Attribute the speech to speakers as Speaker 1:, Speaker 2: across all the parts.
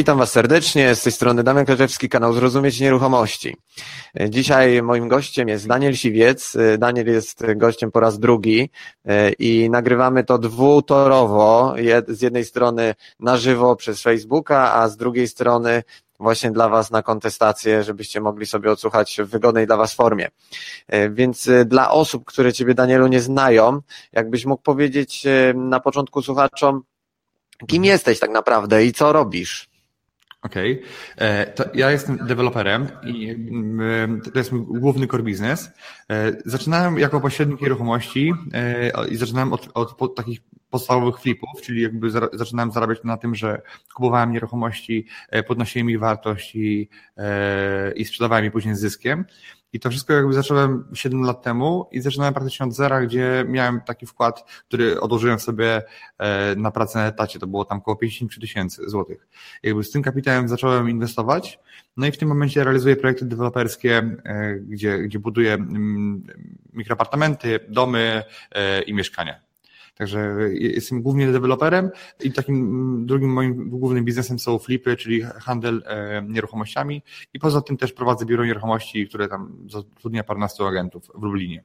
Speaker 1: Witam Was serdecznie, z tej strony Damian Kleczewski, kanał Zrozumieć Nieruchomości. Dzisiaj moim gościem jest Daniel Siwiec. Daniel jest gościem po raz drugi i nagrywamy to dwutorowo, z jednej strony na żywo przez Facebooka, a z drugiej strony właśnie dla Was na kontestację, żebyście mogli sobie odsłuchać w wygodnej dla Was formie. Więc dla osób, które Ciebie Danielu nie znają, jakbyś mógł powiedzieć na początku słuchaczom, Kim jesteś tak naprawdę i co robisz?
Speaker 2: Okej, okay. E, ja jestem deweloperem i to jest mój główny core business. E, zaczynałem jako pośrednik nieruchomości e, i zaczynałem od, od takich podstawowych flipów, czyli jakby zaczynałem zarabiać na tym, że kupowałem nieruchomości, podnosiłem ich wartość i, i sprzedawałem je później z zyskiem. I to wszystko jakby zacząłem 7 lat temu i zaczynałem praktycznie od zera, gdzie miałem taki wkład, który odłożyłem sobie e, na pracę na etacie. To było tam około 50 tysięcy złotych. Jakby z tym kapitałem zacząłem inwestować. No i w tym momencie realizuję projekty deweloperskie, e, gdzie, gdzie buduję mm, mikroapartamenty, domy e, i mieszkania. Także jestem głównie deweloperem i takim mm, drugim moim głównym biznesem są flipy, czyli handel e, nieruchomościami i poza tym też prowadzę biuro nieruchomości, które tam zatrudnia paręnastu agentów w Lublinie.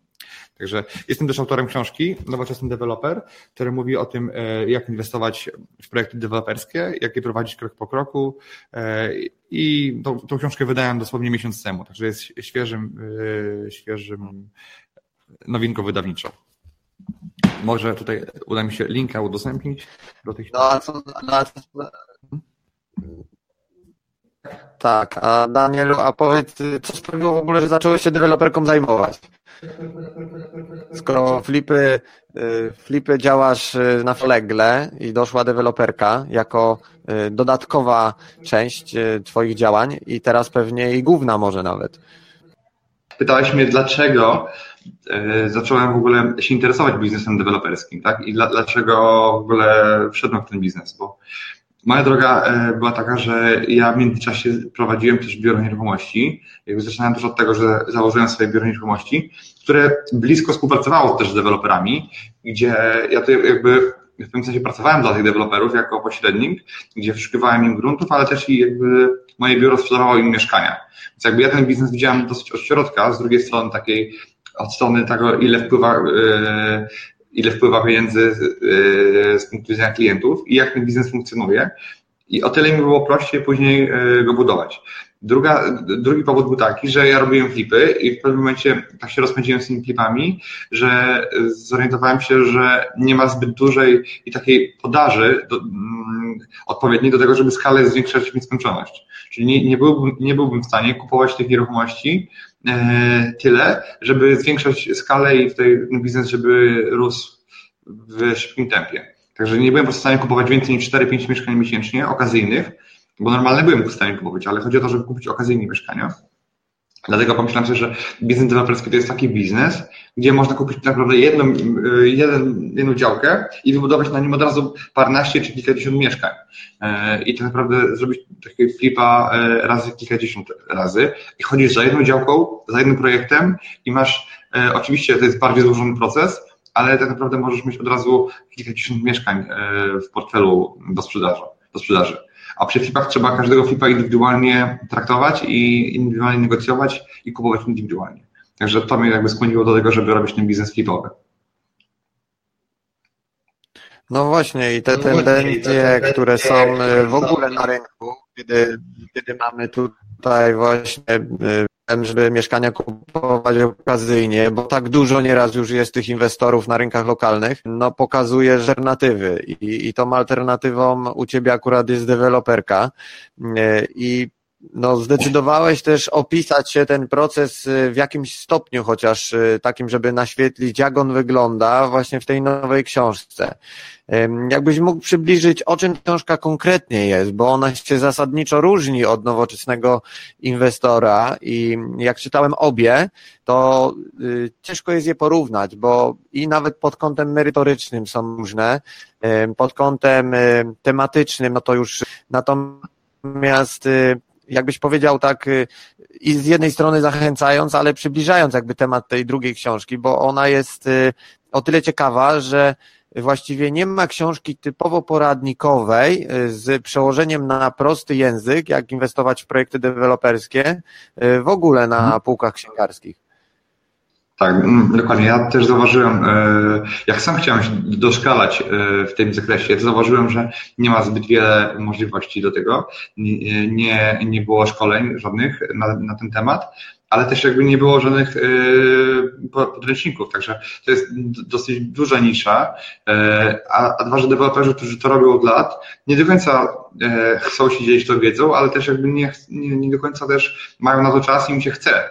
Speaker 2: Także jestem też autorem książki Nowoczesny Deweloper, który mówi o tym, e, jak inwestować w projekty deweloperskie, jak je prowadzić krok po kroku e, i tą, tą książkę wydałem dosłownie miesiąc temu, także jest świeżym, świeżym nowinką wydawniczą. Może tutaj uda mi się linka udostępnić do tych.
Speaker 1: No, a co, a co, tak, a Danielu, a powiedz, co sprawiło w ogóle, że zacząłeś się deweloperką zajmować? Skoro flipy, y, flipy działasz y, na flegle i doszła deweloperka jako y, dodatkowa część Twoich działań i teraz pewnie i główna może nawet.
Speaker 3: Pytałeś mnie, dlaczego E, zacząłem w ogóle się interesować biznesem deweloperskim, tak? I dla, dlaczego w ogóle wszedłem w ten biznes, bo moja droga e, była taka, że ja w międzyczasie prowadziłem też biuro nieruchomości. Jakby zaczynałem też od tego, że założyłem swoje biuro nieruchomości, które blisko współpracowało też z deweloperami, gdzie ja to jakby w pewnym sensie pracowałem dla tych deweloperów jako pośrednik, gdzie wyszukiwałem im gruntów, ale też i jakby moje biuro sprzedawało im mieszkania. Więc jakby ja ten biznes widziałem dosyć od środka, z drugiej strony takiej od strony tego, ile wpływa, e, ile wpływa pieniędzy e, z punktu widzenia klientów i jak ten biznes funkcjonuje. I o tyle mi było prościej później e, go budować. Druga, drugi powód był taki, że ja robiłem flipy i w pewnym momencie tak się rozpędziłem z tymi flipami, że zorientowałem się, że nie ma zbyt dużej i takiej podaży do, mm, odpowiedniej do tego, żeby skalę zwiększać w nieskończoność. Czyli nie, nie, byłbym, nie byłbym w stanie kupować tych nieruchomości E, tyle, żeby zwiększać skalę i ten biznes, żeby rósł w szybkim tempie. Także nie byłem w stanie kupować więcej niż 4-5 mieszkań miesięcznie, okazyjnych, bo normalnie byłem w stanie kupować, ale chodzi o to, żeby kupić okazyjnie mieszkania. Dlatego pomyślałem sobie, że biznes deweloperski to jest taki biznes, gdzie można kupić tak naprawdę jedną, y, jeden, jedną działkę i wybudować na nim od razu paręnaście czy kilkadziesiąt mieszkań. E, I tak naprawdę zrobić takiego flipa e, razy kilkadziesiąt razy. I chodzisz za jedną działką, za jednym projektem i masz, e, oczywiście to jest bardziej złożony proces, ale tak naprawdę możesz mieć od razu kilkadziesiąt mieszkań w portfelu do sprzedaży. Do sprzedaży. A przy flipach trzeba każdego flipa indywidualnie traktować i indywidualnie negocjować i kupować indywidualnie. Także to mnie jakby skłoniło do tego, żeby robić ten biznes flipowy.
Speaker 1: No właśnie i te no tendencje, które są e, w ogóle na rynku, kiedy, kiedy mamy tutaj właśnie e, żeby mieszkania kupować okazyjnie, bo tak dużo nieraz już jest tych inwestorów na rynkach lokalnych, no pokazuje alternatywy. I, i tą alternatywą u Ciebie akurat jest deweloperka. E, i no, zdecydowałeś też opisać się ten proces y, w jakimś stopniu, chociaż y, takim, żeby naświetlić, jak on wygląda właśnie w tej nowej książce. Jakbyś mógł przybliżyć, o czym książka konkretnie jest, bo ona się zasadniczo różni od nowoczesnego inwestora i jak czytałem obie, to y, ciężko jest je porównać, bo i nawet pod kątem merytorycznym są różne, pod kątem tematycznym, no to już natomiast jakbyś powiedział tak y, i z jednej strony zachęcając, ale przybliżając jakby temat tej drugiej książki, bo ona jest y, o tyle ciekawa, że właściwie nie ma książki typowo poradnikowej z przełożeniem na prosty język, jak inwestować w projekty deweloperskie w ogóle na mhm. półkach księgarskich.
Speaker 3: Tak, mm, dokładnie. Ja też zauważyłem, e, jak sam chciałem się doszkalać e, w tym zakresie, to zauważyłem, że nie ma zbyt wiele możliwości do tego. Nie, nie było szkoleń żadnych na, na ten temat ale też jakby nie było żadnych yy, podręczników, także to jest dosyć duża nisza, a, a dwa, że deweloperzy, którzy to robią od lat, nie do końca chcą się dzielić tą wiedzą, ale też jakby nie, nie, nie do końca też mają na to czas i im się chce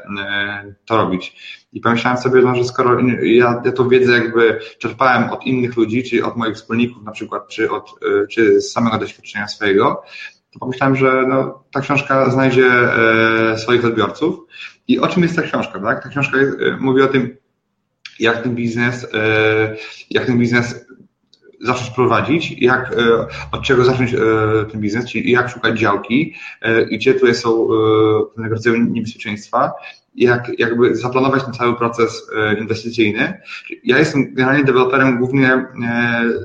Speaker 3: to robić. I pomyślałem sobie, no, że skoro ja, ja tą wiedzę jakby czerpałem od innych ludzi, czy od moich wspólników na przykład, czy, od, czy z samego doświadczenia swojego, to pomyślałem, że no, ta książka znajdzie e, swoich odbiorców. I o czym jest ta książka? Tak? Ta książka jest, e, mówi o tym, jak ten biznes, e, jak ten biznes zacząć prowadzić, jak, e, od czego zacząć e, ten biznes, czyli jak szukać działki, e, gdzie tu są pewnego rodzaju niebezpieczeństwa jak jakby zaplanować ten cały proces e, inwestycyjny. Ja jestem generalnie deweloperem głównie e,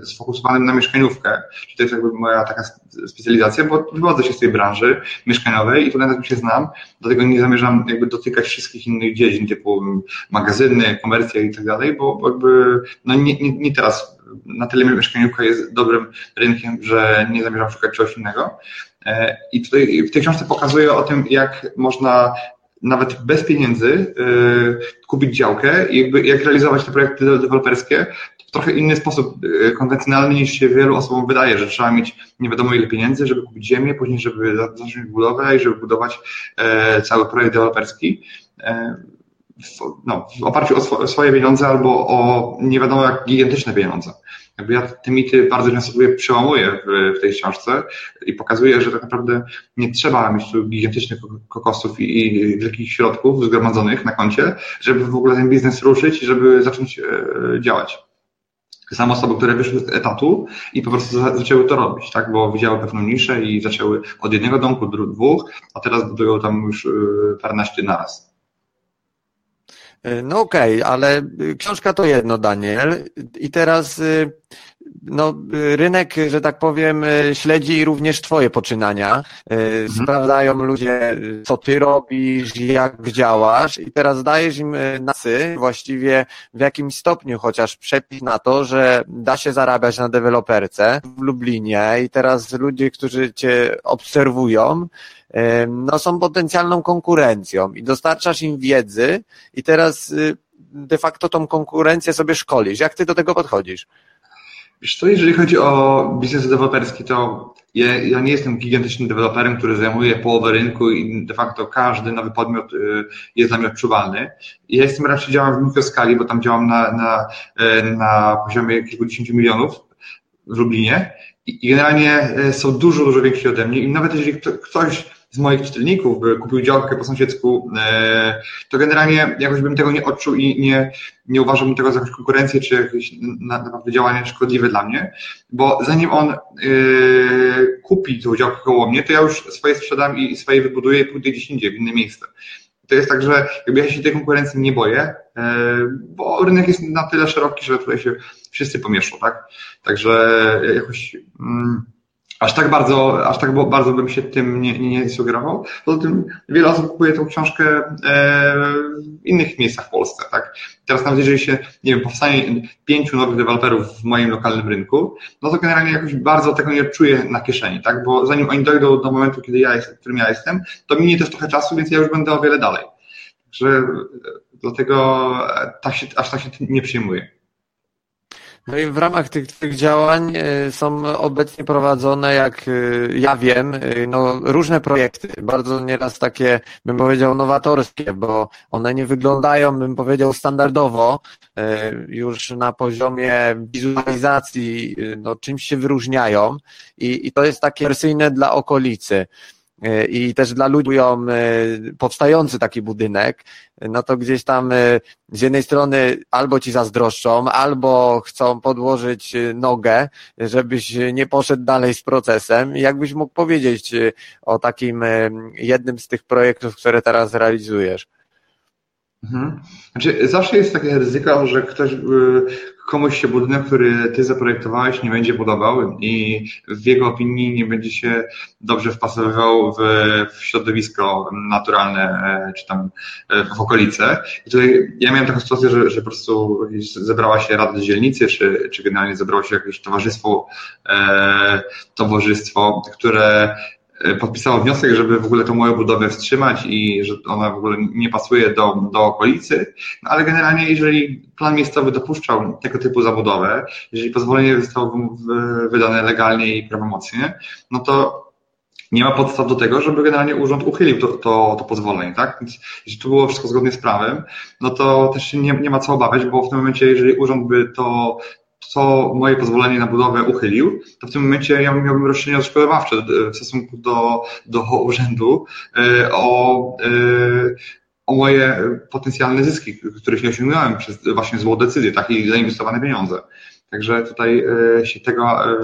Speaker 3: sfokusowanym na mieszkaniówkę, czyli to jest jakby moja taka specjalizacja, bo wywodzę się z tej branży mieszkaniowej i tu na tym się znam, dlatego nie zamierzam jakby dotykać wszystkich innych dziedzin, typu magazyny, komercja i tak dalej, bo jakby no nie, nie, nie teraz na tyle mieszkaniówka jest dobrym rynkiem, że nie zamierzam szukać czegoś innego. E, I tutaj w tej książce pokazuję o tym, jak można nawet bez pieniędzy y, kupić działkę i jakby jak realizować te projekty deweloperskie w trochę inny sposób y, konwencjonalny niż się wielu osobom wydaje, że trzeba mieć nie wiadomo ile pieniędzy, żeby kupić ziemię, później żeby zacząć budowę i żeby budować e, cały projekt deweloperski. E, no, w oparciu o swoje pieniądze albo o nie wiadomo jak gigantyczne pieniądze. Jakby ja te mity bardzo często sobie przełamuję w, w tej książce i pokazuję, że tak naprawdę nie trzeba mieć tu gigantycznych kokosów i, i wielkich środków zgromadzonych na koncie, żeby w ogóle ten biznes ruszyć i żeby zacząć e, działać. Są osoby, które wyszły z etatu i po prostu zaczęły to robić, tak? Bo widziały pewną niszę i zaczęły od jednego domku, dwóch, a teraz budują tam już e, paręnaście naraz.
Speaker 1: E, no okej, okay, ale książka to jedno, Daniel. I teraz y, no, rynek, że tak powiem, y, śledzi również Twoje poczynania. Mhm. Sprawdzają ludzie, co Ty robisz, jak działasz i teraz dajesz im nasy, właściwie w jakimś stopniu chociaż przepis na to, że da się zarabiać na deweloperce w Lublinie i teraz ludzie, którzy Cię obserwują, no, są potencjalną konkurencją i dostarczasz im wiedzy i teraz y, de facto tą konkurencję sobie szkolisz. Jak ty do tego podchodzisz?
Speaker 3: Wiesz co, jeżeli chodzi o biznes deweloperski, to ja, ja, nie jestem gigantycznym deweloperem, który zajmuje połowę rynku i de facto każdy nowy podmiot y, jest dla mnie odczuwalny. Ja jestem raczej działam w mikroskali, bo tam działam na, na, y, na poziomie kilkudziesięciu milionów w Lublinie i generalnie są dużo, dużo więksi ode mnie i nawet jeżeli ktoś moich czytelników by kupił działkę po sąsiedzku, e, to generalnie jakoś bym tego nie odczuł i nie, nie uważałbym tego za jakąś konkurencję, czy jakieś naprawdę działanie szkodliwe dla mnie, bo zanim on yy, kupi tą działkę koło mnie, to ja już swoje sprzedam i swoje wybuduję i pójdę gdzieś indziej, w inne miejsce. To jest tak, że jakby ja się tej konkurencji nie boję, yy, bo rynek jest na tyle szeroki, że tutaj się wszyscy pomieszczą, tak? Także jakoś... Yy, aż tak bardzo, aż tak bardzo bym się tym nie, nie, nie sugerował. Poza tym wiele osób kupuje tą książkę e, w innych miejscach w Polsce, tak? Teraz nawet jeżeli się, nie wiem, powstanie pięciu nowych deweloperów w moim lokalnym rynku, no to generalnie jakoś bardzo tego nie czuję na kieszeni, tak? Bo zanim oni dojdą do momentu, kiedy ja jestem, w którym ja jestem, to minie też trochę czasu, więc ja już będę o wiele dalej. Także dlatego tak się, aż tak się nie przyjmuję.
Speaker 1: No i w ramach tych, tych działań e, są obecnie prowadzone, jak e, ja wiem, e, no, różne projekty, bardzo nieraz takie, bym powiedział, nowatorskie, bo one nie wyglądają, bym powiedział, standardowo, już na poziomie wizualizacji, no, czymś się wyróżniają i, i to jest takie wersyjne dla okolicy. E, i też dla ludzi e, powstający taki budynek, no to gdzieś tam e, z jednej strony albo ci zazdroszczą, albo chcą podłożyć nogę, żebyś nie poszedł dalej z procesem. Jakbyś mógł powiedzieć o takim jednym z tych projektów, które teraz realizujesz?
Speaker 3: Mhm. Znaczy, zawsze jest takie ryzyko, że ktoś, y, komuś się budynek, który ty zaprojektowałeś, nie będzie podobał i w jego opinii nie będzie się dobrze wpasowywał w, w środowisko naturalne, e, czy tam e, w okolice. I tutaj ja miałem taką sytuację, że, że po prostu zebrała się rada dzielnicy, czy, czy generalnie zebrało się jakieś towarzystwo, e, towarzystwo, które E, podpisało wniosek, żeby w ogóle tą moją budowę wstrzymać i że ona w ogóle nie pasuje do, do okolicy, no ale generalnie jeżeli plan miejscowy dopuszczał tego typu zabudowę, jeżeli pozwolenie zostało wydane legalnie i prawomocnie, no to nie ma podstaw do tego, żeby generalnie urząd uchylił to, to, to pozwolenie, tak? Więc jeśli to było wszystko zgodnie z prawem, no to też się nie, nie ma co obawiać, bo w tym momencie, jeżeli urząd by to co moje pozwolenie na budowę uchylił, to w tym momencie ja miałbym roszczenie odszkodowawcze w stosunku do, do urzędu e, o, e, o moje potencjalne zyski, których nie osiągnąłem przez właśnie złą decyzję, tak, i zainwestowane pieniądze. Także tutaj e, się tego e,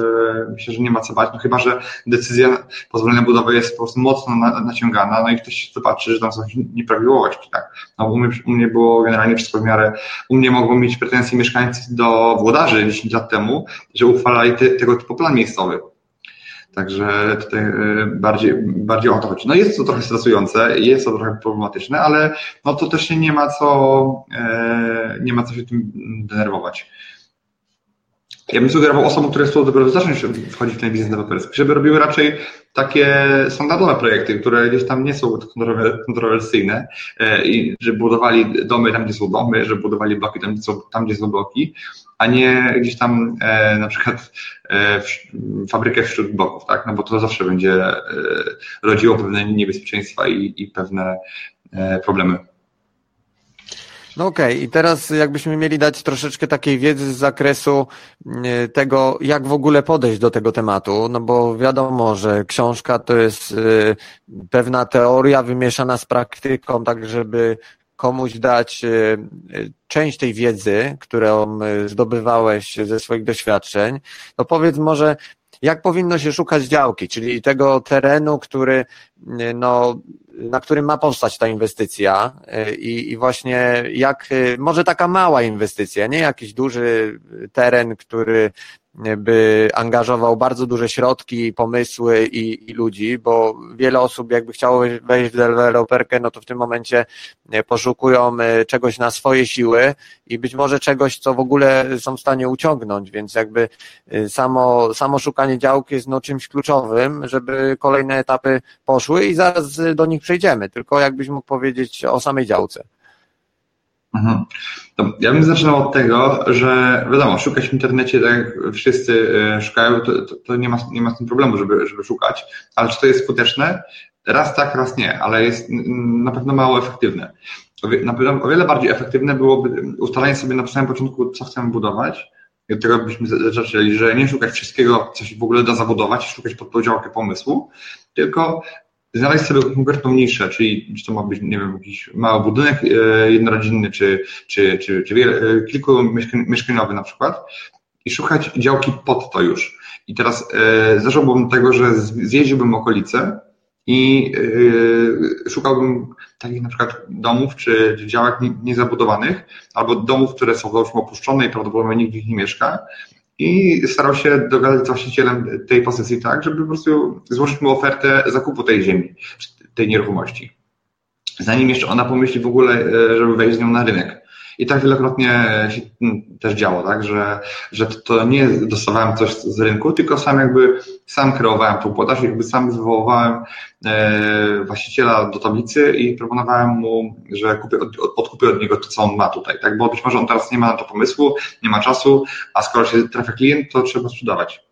Speaker 3: myślę, że nie ma co bać, no chyba, że decyzja pozwolenia budowy jest po prostu mocno naciągana, no i ktoś zobaczy, że tam są nieprawidłowości, tak. No u mnie, u mnie było generalnie wszystko w miarę, u mnie mogą mieć pretensje mieszkańcy do włodarzy 10 lat temu, że uchwalali te, tego typu plan miejscowy. Także tutaj e, bardziej, bardziej o to chodzi. No jest to trochę stresujące, jest to trochę problematyczne, ale no to też nie ma co, nie ma co się tym denerwować. Ja bym sugerował osobom, które chcą dopiero zacząć wchodzić w ten biznes deweloperski, żeby robiły raczej takie standardowe projekty, które gdzieś tam nie są kontrowersyjne e, i że budowali domy tam, gdzie są domy, że budowali bloki tam, gdzie są, tam, gdzie są bloki, a nie gdzieś tam e, na przykład e, w, fabrykę wśród bloków, tak? No bo to zawsze będzie e, rodziło pewne niebezpieczeństwa i, i pewne e, problemy.
Speaker 1: No okej, okay. i teraz jakbyśmy mieli dać troszeczkę takiej wiedzy z zakresu e, tego, jak w ogóle podejść do tego tematu, no bo wiadomo, że książka to jest e, pewna teoria wymieszana z praktyką, tak żeby komuś dać e, część tej wiedzy, którą zdobywałeś ze swoich doświadczeń, no powiedz może, jak powinno się szukać działki, czyli tego terenu, który, no, na którym ma powstać ta inwestycja i, i właśnie jak, może taka mała inwestycja, nie jakiś duży teren, który by angażował bardzo duże środki, pomysły i, i, ludzi, bo wiele osób jakby chciało wejść w deweloperkę, no to w tym momencie e, poszukują e, czegoś na swoje siły i być może czegoś, co w ogóle są w stanie uciągnąć, więc jakby e, samo, samo szukanie działki jest no czymś kluczowym, żeby kolejne etapy poszły i zaraz do nich przejdziemy, tylko jakbyś mógł powiedzieć o samej działce.
Speaker 3: Mhm. To ja bym zaczynał od tego, że wiadomo, szukać w internecie, tak jak wszyscy e, szukają, to, to, to, nie, ma, nie ma z tym problemu, żeby, żeby szukać, ale czy to jest skuteczne? Raz tak, raz nie, ale jest na pewno mało efektywne. Na pewno o wiele bardziej efektywne byłoby ustalenie sobie na samym początku, co chcemy budować, i od tego byśmy zaczęli, że nie szukać wszystkiego, co się w ogóle da zabudować, szukać pod działkę pomysłu, tylko znaleźć sobie konkretną niszę, czyli czy to ma być, nie wiem, jakiś mały budynek e, jednorodzinny, czy, czy, czy, czy wiele, e, kilku mieszkaniowy na przykład i szukać działki pod to już. I teraz e, zacząłbym tego, że zjeździłbym okolice i e, szukałbym takich na przykład domów czy, działek niezabudowanych, albo domów, które są opuszczone i prawdopodobnie nikt w nich nie mieszka, i starał się dogadać z właścicielem tej posesji tak, żeby po prostu złożyć mu ofertę zakupu tej ziemi, tej nieruchomości. Zanim jeszcze ona pomyśli w ogóle, e, żeby wejść z nią na rynek. I tak wielokrotnie się mm, też działo, tak, że, że to nie dostawałem coś z rynku, tylko sam jakby sam kreowałem tą podaż, jakby sam wywoływałem e, właściciela do tablicy i proponowałem mu, że kupię, od, odkupię od niego to, co on ma tutaj, tak, bo być może on teraz nie ma na to pomysłu, nie ma czasu, a skoro się trafia klient, to trzeba sprzedawać.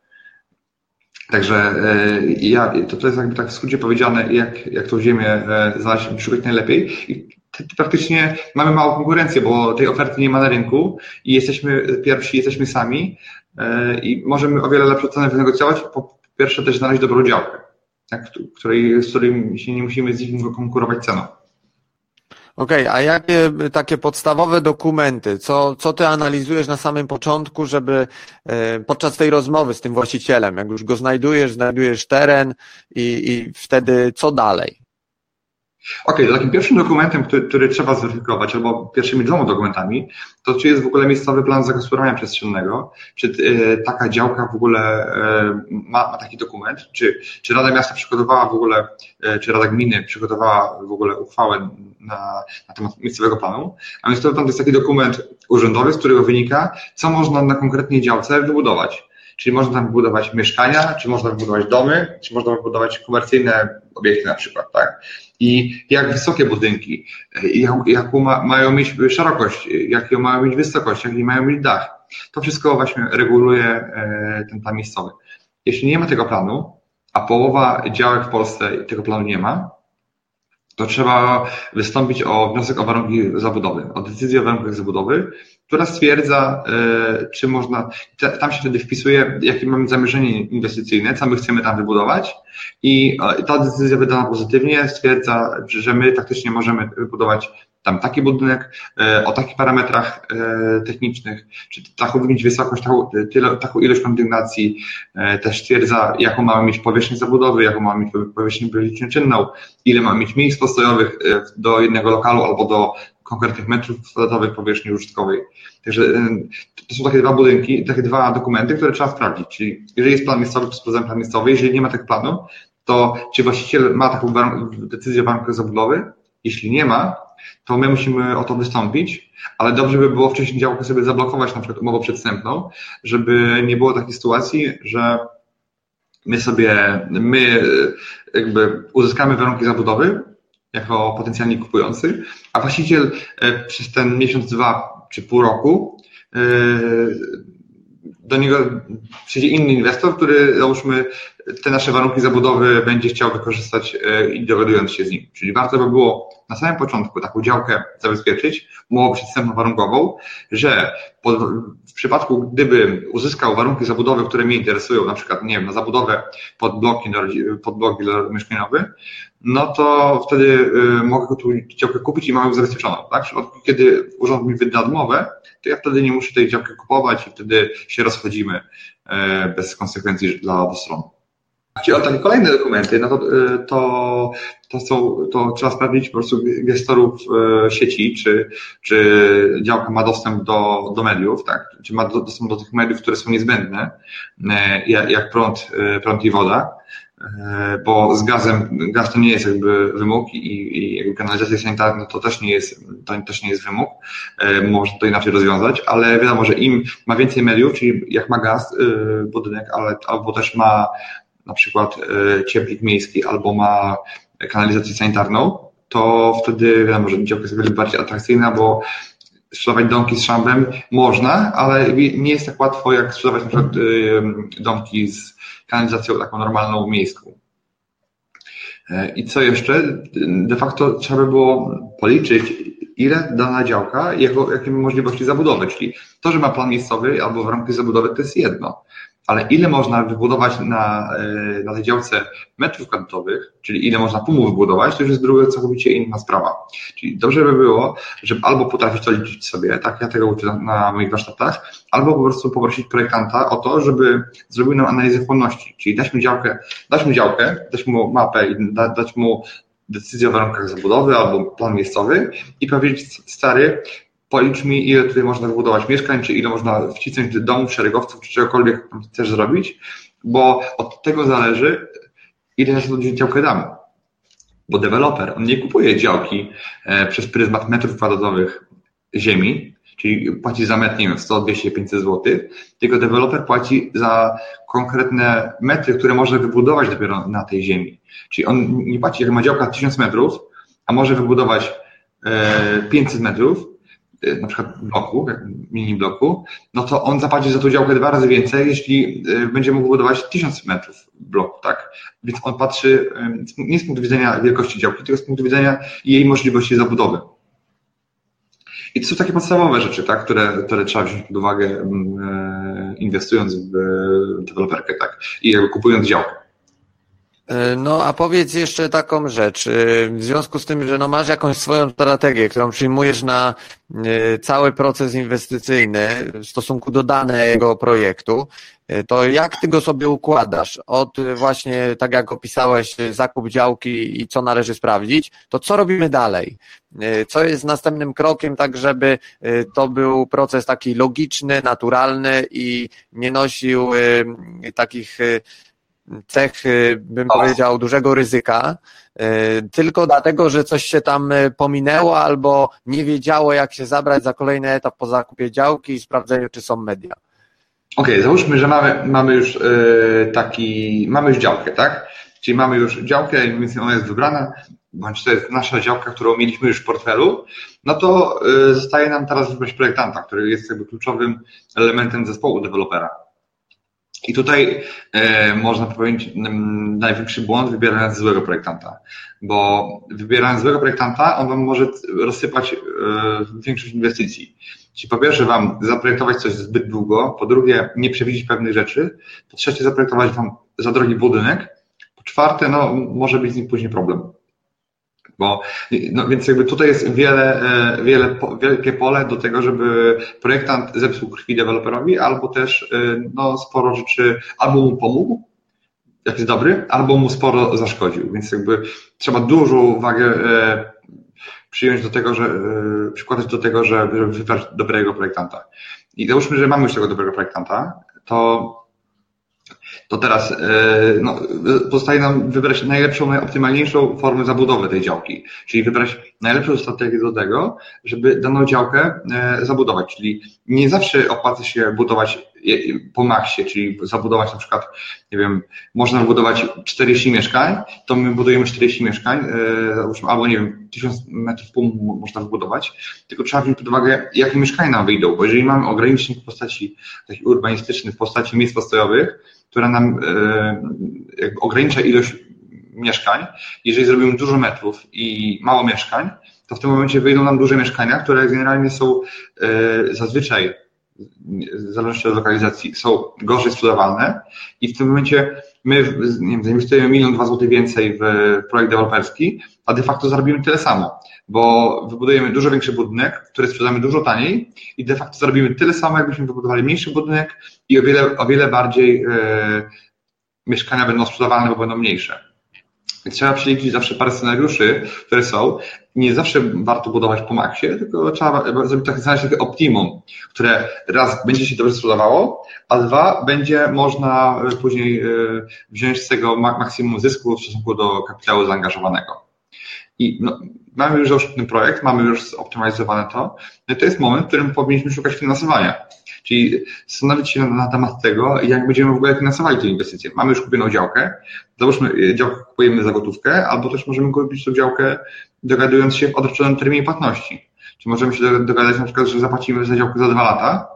Speaker 3: Także e, ja, to, to jest jakby tak w skrócie powiedziane, jak, jak tą ziemię e, znaleźć, szukać najlepiej. I praktycznie mamy małą konkurencję, bo tej oferty nie ma na rynku i jesteśmy pierwsi, jesteśmy sami e, i możemy o wiele lepsze ceny wynegocjować. Po pierwsze też znaleźć dobrą działkę, tak, której, z się nie musimy z nikim konkurować ceną.
Speaker 1: Okej, okay, a jakie takie podstawowe dokumenty, co, co ty analizujesz na samym początku, żeby e, podczas tej rozmowy z tym właścicielem, jak już go znajdujesz, znajdujesz teren i, i wtedy co dalej?
Speaker 3: Okej, okay, takim pierwszym dokumentem, który, który, trzeba zweryfikować, albo pierwszymi dwoma dokumentami, to czy jest w ogóle miejscowy plan zagospodarowania przestrzennego, czy y, taka działka w ogóle y, ma, ma, taki dokument, czy, czy Rada Miasta przygotowała w ogóle, y, czy Rada Gminy przygotowała w ogóle uchwałę na, na temat miejscowego planu. A miejscowy plan to jest taki dokument urzędowy, z którego wynika, co można na konkretnej działce wybudować. Czyli można tam wybudować mieszkania, czy można wybudować domy, czy można wybudować komercyjne obiekty na przykład, tak? I jak wysokie budynki, jak, jaką ma, mają mieć szerokość, jaką mają mieć wysokość, jaki mają mieć dach. To wszystko właśnie reguluje e, ten plan miejscowy. Jeśli nie ma tego planu, a połowa działek w Polsce tego planu nie ma, to trzeba wystąpić o wniosek o warunki zabudowy, o decyzję o warunkach zabudowy, która stwierdza, e, czy można, tam się wtedy wpisuje, jakie mamy zamierzenie inwestycyjne, co my chcemy tam wybudować. I e, ta decyzja wydana pozytywnie stwierdza, że my faktycznie możemy wybudować tam taki budynek e, o takich parametrach technicznych, czy taką mieć wysokość, taką, tyle, taką ilość kondygnacji, też stwierdza, jaką mamy mieć powierzchnię zabudowy, jaką mamy mieć powierzchnię politycznie czynną, ile mamy mieć miejsc postojowych do jednego lokalu albo do konkretnych metrów kwadratowych powierzchni użytkowej. Także to są takie dwa budynki, takie dwa dokumenty, które trzeba sprawdzić. Czyli jeżeli jest plan miejscowy, to sprawdzamy plan miejscowy. Jeżeli nie ma tego planu, to czy właściciel ma taką decyzję o warunkach zabudowy? Jeśli nie ma, to my musimy o to wystąpić, ale dobrze by było wcześniej działkę sobie zablokować, na przykład umową przedstępną, żeby nie było takiej sytuacji, że my sobie, my jakby uzyskamy warunki zabudowy, jako potencjalnie kupujący, a właściciel e, przez ten miesiąc, dwa czy pół roku e, do niego przyjdzie inny inwestor, który załóżmy te nasze warunki zabudowy będzie chciał wykorzystać e, i dogadując się z nim. Czyli warto by było na samym początku taką działkę zabezpieczyć, umowę przedstępną warunkową, że w przypadku gdyby uzyskał warunki zabudowy, które mnie interesują, na przykład, nie wiem, na zabudowę pod bloki, pod bloki mieszkaniowy, no to wtedy y, mogę tu działkę kupić i mam ją zabezpieczoną. Tak? W przypadku, kiedy urząd mi wyda odmowę, to ja wtedy nie muszę tej działki kupować i wtedy się rozchodzimy e, bez konsekwencji dla obu stron. Jeśli o takie kolejne dokumenty, no to, y, to, to, są, to trzeba sprawdzić po prostu gestorów e, sieci, czy, czy działka ma dostęp do, do mediów, tak? czy ma dostęp do tych mediów, które są niezbędne, e, jak prąd, prąd i woda bo z gazem, gaz to nie jest jakby wymóg i, i jakby kanalizacja sanitarna to też nie jest, to też nie jest wymóg, e, można to inaczej rozwiązać, ale wiadomo, że im ma więcej mediów, czyli jak ma gaz budynek, ale, albo też ma na przykład cieplik miejski, albo ma kanalizację sanitarną, to wtedy wiadomo, że działka jest wiele bardziej atrakcyjna, bo sprzedawać domki z szambem można, ale nie jest tak łatwo jak sprzedawać na przykład domki z kanalizacją taką normalną miejską. E, I co jeszcze? De facto trzeba by było policzyć, ile dana działka, jakie możliwości zabudowy. Czyli to, że ma plan miejscowy albo warunki zabudowy, to jest jedno ale ile można wybudować na, e, na tej działce metrów kwadratowych, czyli ile można pumów wybudować, to już jest druga całkowicie inna sprawa. Czyli dobrze by było, żeby albo potrafić to liczyć sobie, tak ja tego uczę na, na moich warsztatach, albo po prostu poprosić projektanta o to, żeby zrobił nam analizę chłonności, czyli dać mu działkę, dać mu działkę, dać mu mapę i da, dać mu decyzję o warunkach zabudowy albo plan miejscowy i powiedzieć, stary, policz mi, ile tutaj można wybudować mieszkań, czy ile można wcisnąć domów, szeregowców, czy czegokolwiek chcesz zrobić, bo od tego zależy, ile naszych ludzi działkę damy. Bo deweloper, on nie kupuje działki e, przez pryzmat metrów kwadratowych ziemi, czyli płaci za metr, nie wiem, 100, 200, 500 zł, tylko deweloper płaci za konkretne metry, które może wybudować dopiero na tej ziemi. Czyli on nie płaci, jak ma działka 1000 metrów, a może wybudować 500 e, metrów, na przykład bloku, mini bloku, no to on zapłaci za tą działkę dwa razy więcej, jeśli y, będzie mógł budować tysiąc metrów bloku, tak? Więc on patrzy y, nie z punktu widzenia wielkości działki, tylko z punktu widzenia jej możliwości zabudowy. I to są takie podstawowe rzeczy, tak, które, które trzeba wziąć pod uwagę mm, inwestując w deweloperkę, tak, i jakby kupując działkę.
Speaker 1: E, no a powiedz jeszcze taką rzecz. E, w związku z tym, że no masz jakąś swoją strategię, którą przyjmujesz na e, cały proces inwestycyjny w stosunku do danego projektu, to jak ty go sobie układasz? Od właśnie, tak jak opisałeś, zakup działki i co należy sprawdzić, to co robimy dalej? Co jest następnym krokiem, tak żeby to był proces taki logiczny, naturalny i nie nosił takich cech, bym powiedział, dużego ryzyka, tylko dlatego, że coś się tam pominęło albo nie wiedziało, jak się zabrać za kolejny etap po zakupie działki i sprawdzeniu, czy są media.
Speaker 3: Okej, okay, załóżmy, że mamy, mamy już taki, mamy już działkę, tak? Czyli mamy już działkę, więc ona jest wybrana, bądź to jest nasza działka, którą mieliśmy już w portfelu, no to zostaje nam teraz wybrać projektanta, który jest jakby kluczowym elementem zespołu dewelopera. I tutaj e, można powiedzieć m, największy błąd wybierając złego projektanta, bo wybierając złego projektanta, on wam może rozsypać e, większość inwestycji. Czyli po pierwsze wam zaprojektować coś zbyt długo, po drugie nie przewidzieć pewnych rzeczy, po trzecie zaprojektować wam za drogi budynek, po czwarte no może być z nim później problem. Bo, no więc jakby tutaj jest wiele, e, wiele, wielkie pole do tego, żeby projektant zepsuł krwi deweloperowi, albo też e, no, sporo rzeczy albo mu pomógł, jak jest dobry, albo mu sporo zaszkodził. Więc jakby trzeba dużą uwagę e, przyjąć do tego, że przykładać do tego, żeby wybrać dobrego projektanta. I załóżmy, że mamy już tego dobrego projektanta, to to teraz e, no, pozostaje nam wybrać najlepszą, najoptymalniejszą formę zabudowy tej działki, czyli wybrać najlepszą strategię do tego, żeby daną działkę e, zabudować, czyli nie zawsze opłaca się budować po maksie, czyli zabudować na przykład, nie wiem, można budować 40 mieszkań, to my budujemy 40 mieszkań, e, albo nie wiem, 1000 metrów pół można wybudować, tylko trzeba wziąć pod uwagę, jakie mieszkania nam wyjdą, bo jeżeli mamy ogranicznik w postaci taki urbanistyczny, w postaci miejsc postojowych, która nam e, ogranicza ilość mieszkań. Jeżeli zrobimy dużo metrów i mało mieszkań, to w tym momencie wyjdą nam duże mieszkania, które generalnie są e, zazwyczaj, w zależności od lokalizacji, są gorzej sprzedawalne i w tym momencie my nie wiem, zainwestujemy milion, dwa złote więcej w projekt deweloperski, a de facto zarobimy tyle samo, bo wybudujemy dużo większy budynek, który sprzedamy dużo taniej i de facto zarobimy tyle samo, jakbyśmy wybudowali mniejszy budynek i o wiele, o wiele bardziej e, mieszkania będą sprzedawane, bo będą mniejsze. Więc trzeba przeliczyć zawsze parę scenariuszy, które są. Nie zawsze warto budować po maksie, tylko trzeba zrobić tak, znaleźć takie optimum, które raz będzie się dobrze sprzedawało, a dwa będzie można później e, wziąć z tego maksimum zysku w stosunku do kapitału zaangażowanego. I no, mamy już ten projekt, mamy już zoptymalizowane to, no to jest moment, w którym powinniśmy szukać finansowania. Czyli zastanowić się na temat tego, jak będziemy w ogóle finansowali te inwestycje. Mamy już kupioną działkę, załóżmy e, działkę kupujemy za gotówkę, albo też możemy kupić tą działkę dogadując się w odroczonym terminie płatności. Czy możemy się dogadać na przykład, że zapłacimy za działkę za dwa lata,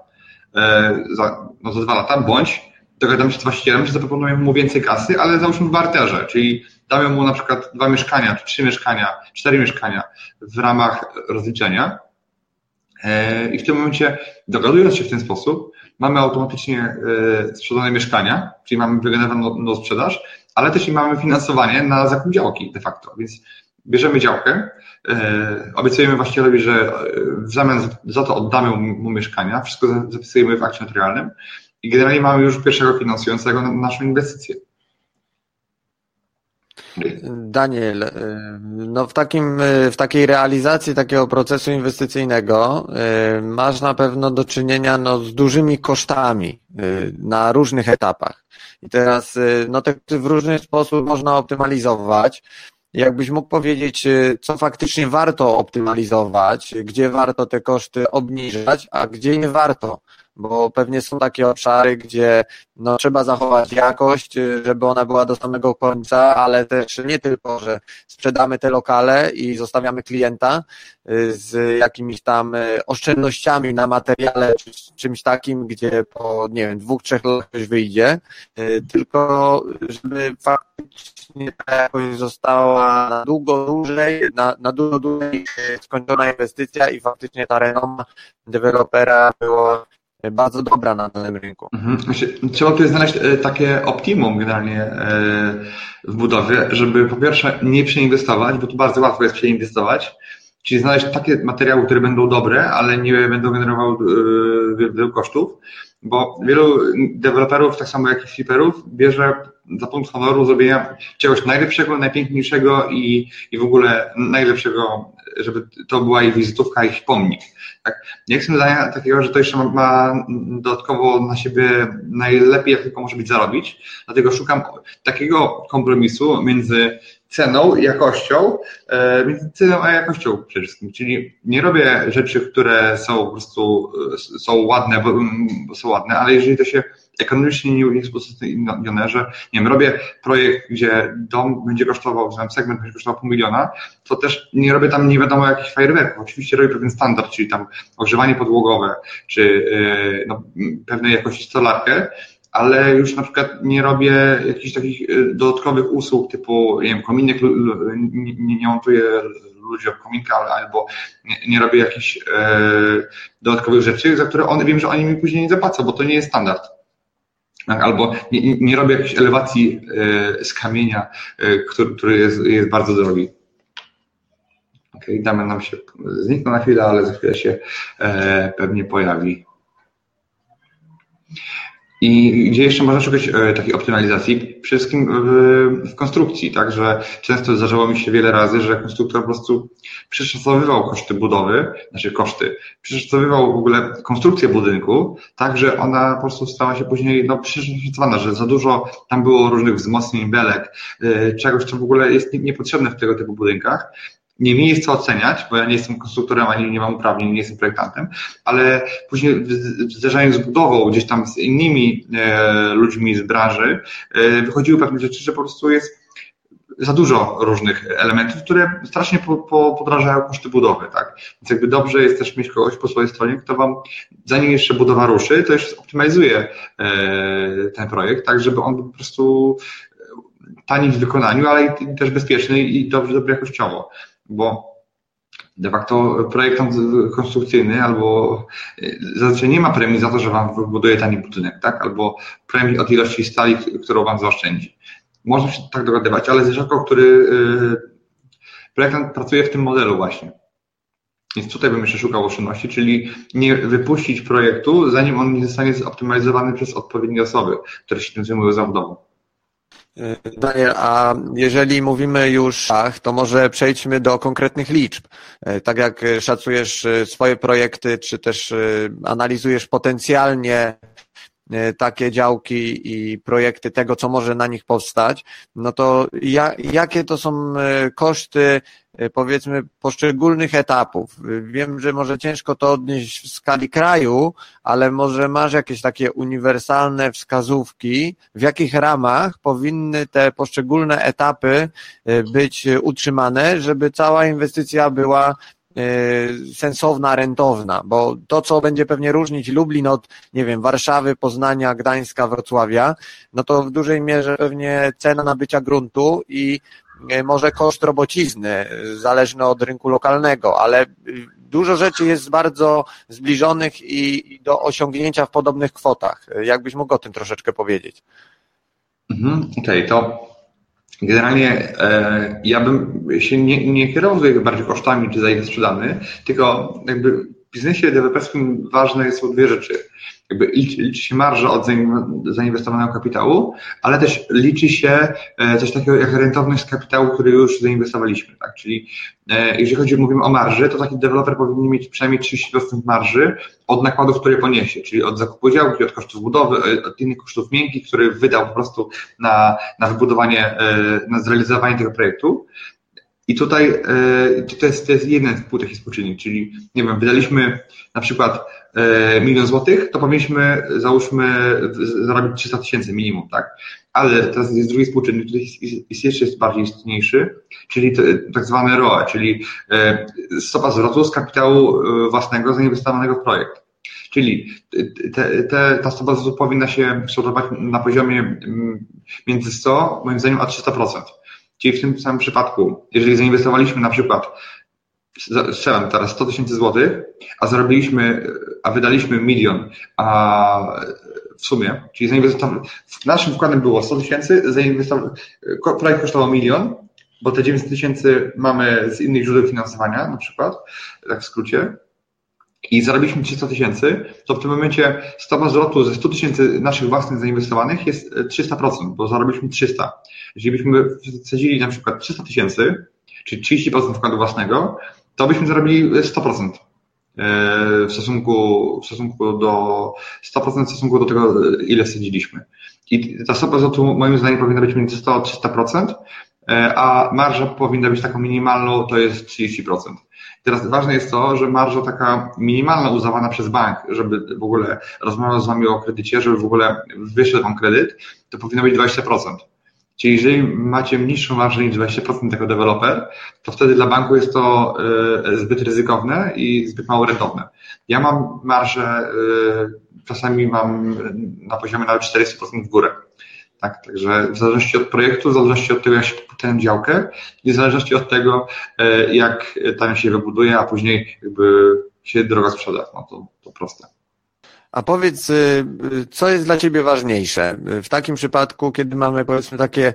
Speaker 3: e, za, no za dwa lata, bądź dogadamy się z właścicielem, że zaproponujemy mu więcej kasy, ale załóżmy w barterze, czyli damy mu na przykład dwa mieszkania, czy trzy mieszkania, cztery mieszkania w ramach rozliczenia e, i w tym momencie dogadując się w ten sposób, mamy automatycznie e, sprzedane mieszkania, czyli mamy wygenerowaną sprzedaż, ale też i mamy finansowanie na zakup działki de facto, więc bierzemy działkę, e, obiecujemy właścicielowi, że w zamian za to oddamy mu mieszkania, wszystko zapisujemy w akcie notarialnym i generalnie mamy już pierwszego finansującego naszą inwestycję.
Speaker 1: Daniel, y, no w, takim, y, w takiej realizacji takiego procesu inwestycyjnego y, masz na pewno do czynienia no, z dużymi kosztami na różnych etapach. I teraz no, te w różny sposób można optymalizować. Jakbyś mógł powiedzieć, co faktycznie warto optymalizować, gdzie warto te koszty obniżać, a gdzie nie warto bo pewnie są takie obszary, gdzie no, trzeba zachować jakość, y, żeby ona była do samego końca, ale też nie tylko, że sprzedamy te lokale i zostawiamy klienta y, z jakimiś tam y, oszczędnościami na materiale czy czymś takim, gdzie po, nie wiem, dwóch, trzech latach coś wyjdzie, tylko żeby faktycznie ta jakość została na długo dłużej, na, na dużo dłużej skończona inwestycja i faktycznie ta renoma dewelopera była bardzo dobra na danym rynku. Mhm.
Speaker 3: Trzeba tutaj znaleźć e, takie optimum generalnie e, w budowie, żeby po pierwsze nie przeinwestować, bo tu bardzo łatwo jest przeinwestować, czyli znaleźć takie materiały, które będą dobre, ale nie będą generowały e, wielu kosztów, bo wielu deweloperów, tak samo jak i fliperów, bierze za punkt honoru zrobienia czegoś najlepszego, najpiękniejszego i, i w ogóle najlepszego, żeby to była ich wizytówka, ich pomnik. Tak? Nie jestem zdania takiego, że to jeszcze ma, ma dodatkowo na siebie najlepiej, jak tylko może być zarobić, dlatego szukam takiego kompromisu między ceną i jakością, e, między ceną a jakością przede wszystkim. Czyli nie robię rzeczy, które są po prostu e, są ładne, bo są ładne, ale jeżeli to się ekonomicznie nie jest uzasadnione, że nie wiem, robię projekt, gdzie dom będzie kosztował, że segment będzie kosztował pół miliona, to też nie robię tam nie wiadomo jakich fajerwerków. Oczywiście robię pewien standard, czyli tam ogrzewanie podłogowe, czy e, no, pewnej jakości stolarkę, ale już na przykład nie robię jakichś takich y, dodatkowych usług typu, nie wiem, kominek, nie, nie montuję ludzi kominka, albo nie, nie robię jakichś e, dodatkowych rzeczy, za które one, wiem, że oni mi później nie zapłacą, bo to nie jest standard. Tak? Albo nie, nie robię jakiejś elewacji e, z kamienia, e, który, który jest, jest bardzo drogi. Ok, damy nam się zniknął na chwilę, ale za chwilę się e, pewnie pojawi. I gdzie jeszcze można szukać e, takiej optymalizacji? Przede wszystkim w, w konstrukcji, także często zdarzało mi się wiele razy, że konstruktor po prostu przeszacowywał koszty budowy, znaczy koszty, przeszacowywał w ogóle konstrukcję budynku, tak, że ona po prostu stała się później no, przeszacowana, że za dużo tam było różnych wzmocnień, belek, e, czegoś, co w ogóle jest niepotrzebne w tego typu budynkach nie mi jest co oceniać, bo ja nie jestem konstruktorem, ani nie mam uprawnień, nie jestem projektantem, ale później zderzając z budową gdzieś tam z innymi e, ludźmi z branży, e, wychodziły pewne rzeczy, że po prostu jest za dużo różnych elementów, które strasznie po, po, podrażają koszty budowy, tak? Więc jakby dobrze jest też mieć kogoś po swojej stronie, kto wam, zanim jeszcze budowa ruszy, to jeszcze optymalizuje e, ten projekt, tak żeby on po prostu tani w wykonaniu, ale i też bezpieczny i dobrze, dobrze jakościowo bo de facto projektant konstrukcyjny albo y, zazwyczaj nie ma premii za to, że wam wybuduje tani budynek, tak? Albo premii od ilości stali, którą wam zaoszczędzi. Można się tak dogadywać, ale jest rzadko, który y, projektant pracuje w tym modelu właśnie. Więc tutaj bym jeszcze szukał oszczędności, czyli nie wypuścić projektu, zanim on nie zostanie zoptymalizowany przez odpowiednie osoby, które się tym zajmują zawodową.
Speaker 1: Daniel, a jeżeli mówimy już to może przejdźmy do konkretnych liczb. E, tak jak szacujesz e, swoje projekty, czy też e, analizujesz potencjalnie takie działki i projekty tego, co może na nich powstać, no to ja, jakie to są koszty E, powiedzmy poszczególnych etapów. Wiem, że może ciężko to odnieść w skali kraju, ale może masz jakieś takie uniwersalne wskazówki, w jakich ramach powinny te poszczególne etapy e, być utrzymane, żeby cała inwestycja była e, sensowna, rentowna, bo to, co będzie pewnie różnić Lublin od, nie wiem, Warszawy, Poznania, Gdańska, Wrocławia, no to w dużej mierze pewnie cena nabycia gruntu i E, może koszt robocizny, e, zależny od rynku lokalnego, ale y, dużo rzeczy jest bardzo zbliżonych i do osiągnięcia w podobnych kwotach. E, jakbyś mógł o tym troszeczkę powiedzieć?
Speaker 3: Mhm, Okej, okay, to generalnie e, ja bym się nie, nie kierował bardziej kosztami, czy za ile sprzedamy, tylko jakby biznesie deweloperskim ważne są dwie rzeczy jakby liczy, się marża od zainwestowanego kapitału, ale też liczy się e, coś takiego jak rentowność kapitału, który już zainwestowaliśmy. Tak? Czyli e, jeżeli chodzi, mówimy o marży, to taki deweloper powinien mieć przynajmniej 30% marży od nakładów, które poniesie, czyli od zakupu działki, od kosztów budowy, e, od innych kosztów miękkich, które wydał po prostu na, na wybudowanie, na zrealizowanie tego projektu. I tutaj to jest, to jest jeden z takich współczynnik, czyli nie wiem, wydaliśmy na przykład E, milion złotych, to powinniśmy, załóżmy, zarobić 300 tysięcy minimum, tak? Ale teraz jest drugi współczynnik, który jest, jest jeszcze jest bardziej istotniejszy, czyli to, tak zwane ROE, czyli e, stopa zwrotu z kapitału e, własnego zainwestowanego w projekt. Czyli te, te, ta stopa zwrotu powinna się kształtować na poziomie mm, między 100, moim zdaniem, a 300%. Czyli w tym samym przypadku, jeżeli zainwestowaliśmy na przykład strzelam teraz 100 tysięcy złotych, a zarobiliśmy, a wydaliśmy milion, a w sumie, czyli zainwestowaliśmy, naszym wkładem było 100 tysięcy, projekt kosztował milion, bo te 900 tysięcy mamy z innych źródeł finansowania, na przykład, tak w skrócie, i zarobiliśmy 300 tysięcy, to w tym momencie stopa zwrotu ze 100 tysięcy naszych własnych zainwestowanych jest 300%, bo zarobiliśmy 300. Jeżeli byśmy wsadzili na przykład 300 tysięcy, czyli 30% wkładu własnego, to byśmy zarobili 100% w stosunku, w stosunku do 100% w stosunku do tego, ile wsadziliśmy. I ta stopa zwrotu moim zdaniem powinna być między 100 a 300%, a marża powinna być taką minimalną, to jest 30%. Teraz ważne jest to, że marża taka minimalna uznawana przez bank, żeby w ogóle rozmawiał z Wami o kredycie, żeby w ogóle wyszedł Wam kredyt, to powinno być 20%. Czyli jeżeli macie niższą marżę niż 20% jako deweloper, to wtedy dla banku jest to y, zbyt ryzykowne i zbyt mało rentowne. Ja mam marżę, y, czasami mam na poziomie nawet 400% w górę. Tak, także w zależności od projektu, w zależności od tego, jak się kupuje działkę i w zależności od tego, y, jak tam się wybuduje, a później jakby się droga sprzeda. No to, to proste.
Speaker 1: A powiedz, y, co jest dla Ciebie ważniejsze? W takim przypadku, kiedy mamy powiedzmy takie y,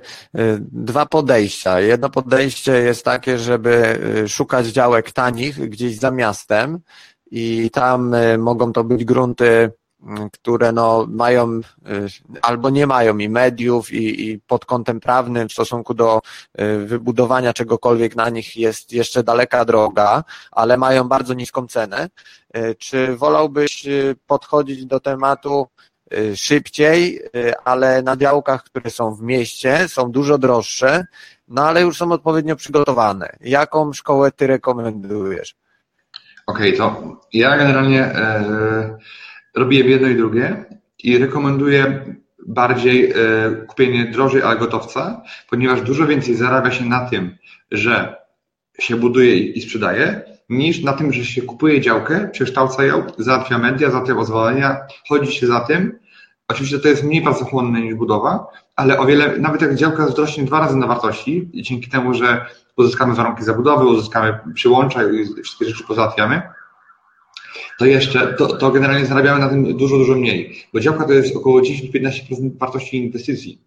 Speaker 1: dwa podejścia. Jedno podejście jest takie, żeby y, szukać działek tanich gdzieś za miastem i tam mogą to być grunty które no mają y, albo nie mają i mediów i, i pod kątem prawnym w stosunku do y, wybudowania czegokolwiek na nich jest jeszcze daleka droga, ale mają bardzo niską cenę. Y, czy wolałbyś podchodzić do tematu szybciej, ale na działkach, które są w mieście, są dużo droższe, no ale już są odpowiednio przygotowane. Jaką szkołę ty rekomendujesz?
Speaker 3: Okej, okay, to ja generalnie yy robię jedno i drugie i rekomenduję bardziej e, kupienie drożej, ale gotowca, ponieważ dużo więcej zarabia się na tym, że się buduje i sprzedaje, niż na tym, że się kupuje działkę, przekształca ją, załatwia media, załatwia pozwolenia, chodzi się za tym. Oczywiście to jest mniej pracochłonne niż budowa, ale o wiele, nawet jak działka wzrośnie dwa razy na wartości, dzięki temu, że uzyskamy warunki zabudowy, uzyskamy przyłącza i wszystkie rzeczy pozałatwiamy, to jeszcze, to, to generalnie zarabiamy na tym dużo, dużo mniej, bo działka to jest około 10-15% wartości inwestycji,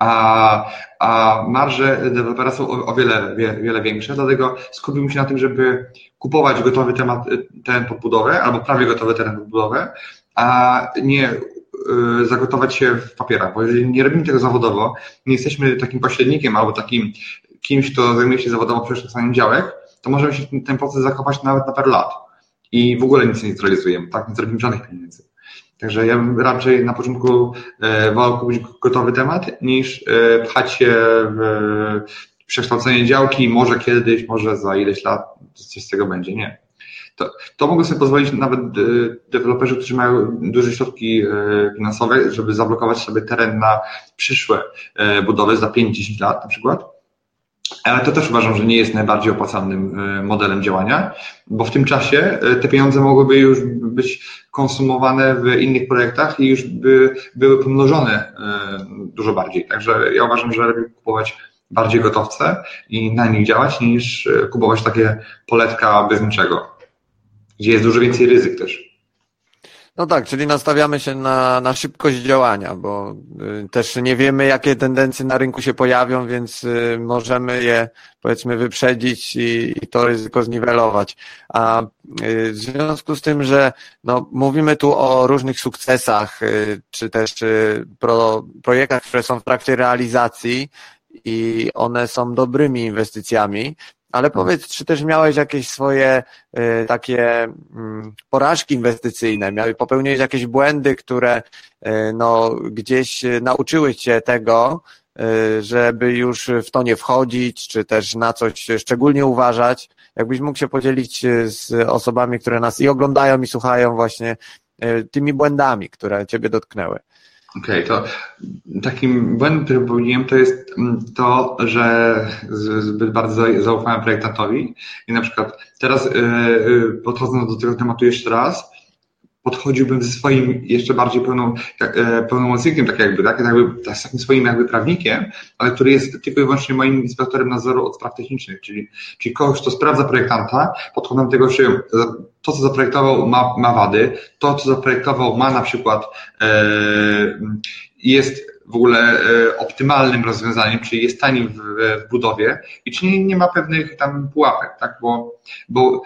Speaker 3: a, a marże dewelopera są o, o wiele, wie, wiele większe, dlatego skupimy się na tym, żeby kupować gotowy temat, teren pod budowę albo prawie gotowy teren pod budowę, a nie y, zagotować się w papierach, bo jeżeli nie robimy tego zawodowo, nie jesteśmy takim pośrednikiem albo takim kimś, kto zajmuje się zawodowo przekształcaniem działek, to możemy się ten proces zakopać nawet na parę lat i w ogóle nic nie zrealizujemy, tak? Nie zrobimy żadnych pieniędzy. Także ja bym raczej na początku e, wolał kupić gotowy temat, niż e, pchać się w przekształcenie działki, może kiedyś, może za ileś lat coś z tego będzie. Nie. To, to mogą sobie pozwolić nawet e, deweloperzy, którzy mają duże środki e, finansowe, żeby zablokować sobie teren na przyszłe e, budowy za 5-10 lat na przykład ale to też uważam, że nie jest najbardziej opłacalnym e, modelem działania, bo w tym czasie e, te pieniądze mogłyby już być konsumowane w innych projektach i już by były pomnożone e, dużo bardziej. Także ja uważam, że lepiej kupować bardziej gotowce i na nich działać, niż kupować takie poletka bez niczego, gdzie jest dużo więcej ryzyk też.
Speaker 1: No tak, czyli nastawiamy się na, na szybkość działania, bo y, też nie wiemy, jakie tendencje na rynku się pojawią, więc y, możemy je powiedzmy wyprzedzić i, i to ryzyko zniwelować. A y, w związku z tym, że no, mówimy tu o różnych sukcesach, czy też pro, projektach, które są w trakcie realizacji i one są dobrymi inwestycjami, ale mhm. powiedz, czy też miałeś jakieś swoje y, takie y, porażki inwestycyjne, miałeś, popełniłeś jakieś błędy, które y, no, gdzieś nauczyły cię tego, y, żeby już w to nie wchodzić, czy też na coś szczególnie uważać. Jakbyś mógł się podzielić y, z osobami, które nas i oglądają, i słuchają właśnie y, tymi błędami, które ciebie dotknęły.
Speaker 3: Okej, okay, to takim błędem, który popełniłem, to jest mm, to, że zbyt bardzo zaufałem projektantowi i na przykład teraz yy, podchodząc do tego tematu jeszcze raz, podchodziłbym ze swoim jeszcze bardziej pełną, e, pełnomocnikiem, tak jakby, tak, jakby, tak, takim swoim jakby prawnikiem, ale który jest tylko i wyłącznie moim inspektorem nadzoru od spraw technicznych, czyli, czyli kogoś, kto sprawdza projektanta, podchodem tego, czy to, co zaprojektował ma, ma wady, to, co zaprojektował ma na przykład e, jest w ogóle e, optymalnym rozwiązaniem, czyli jest tani w, w budowie i czy nie, nie ma pewnych tam pułapek, tak, bo, bo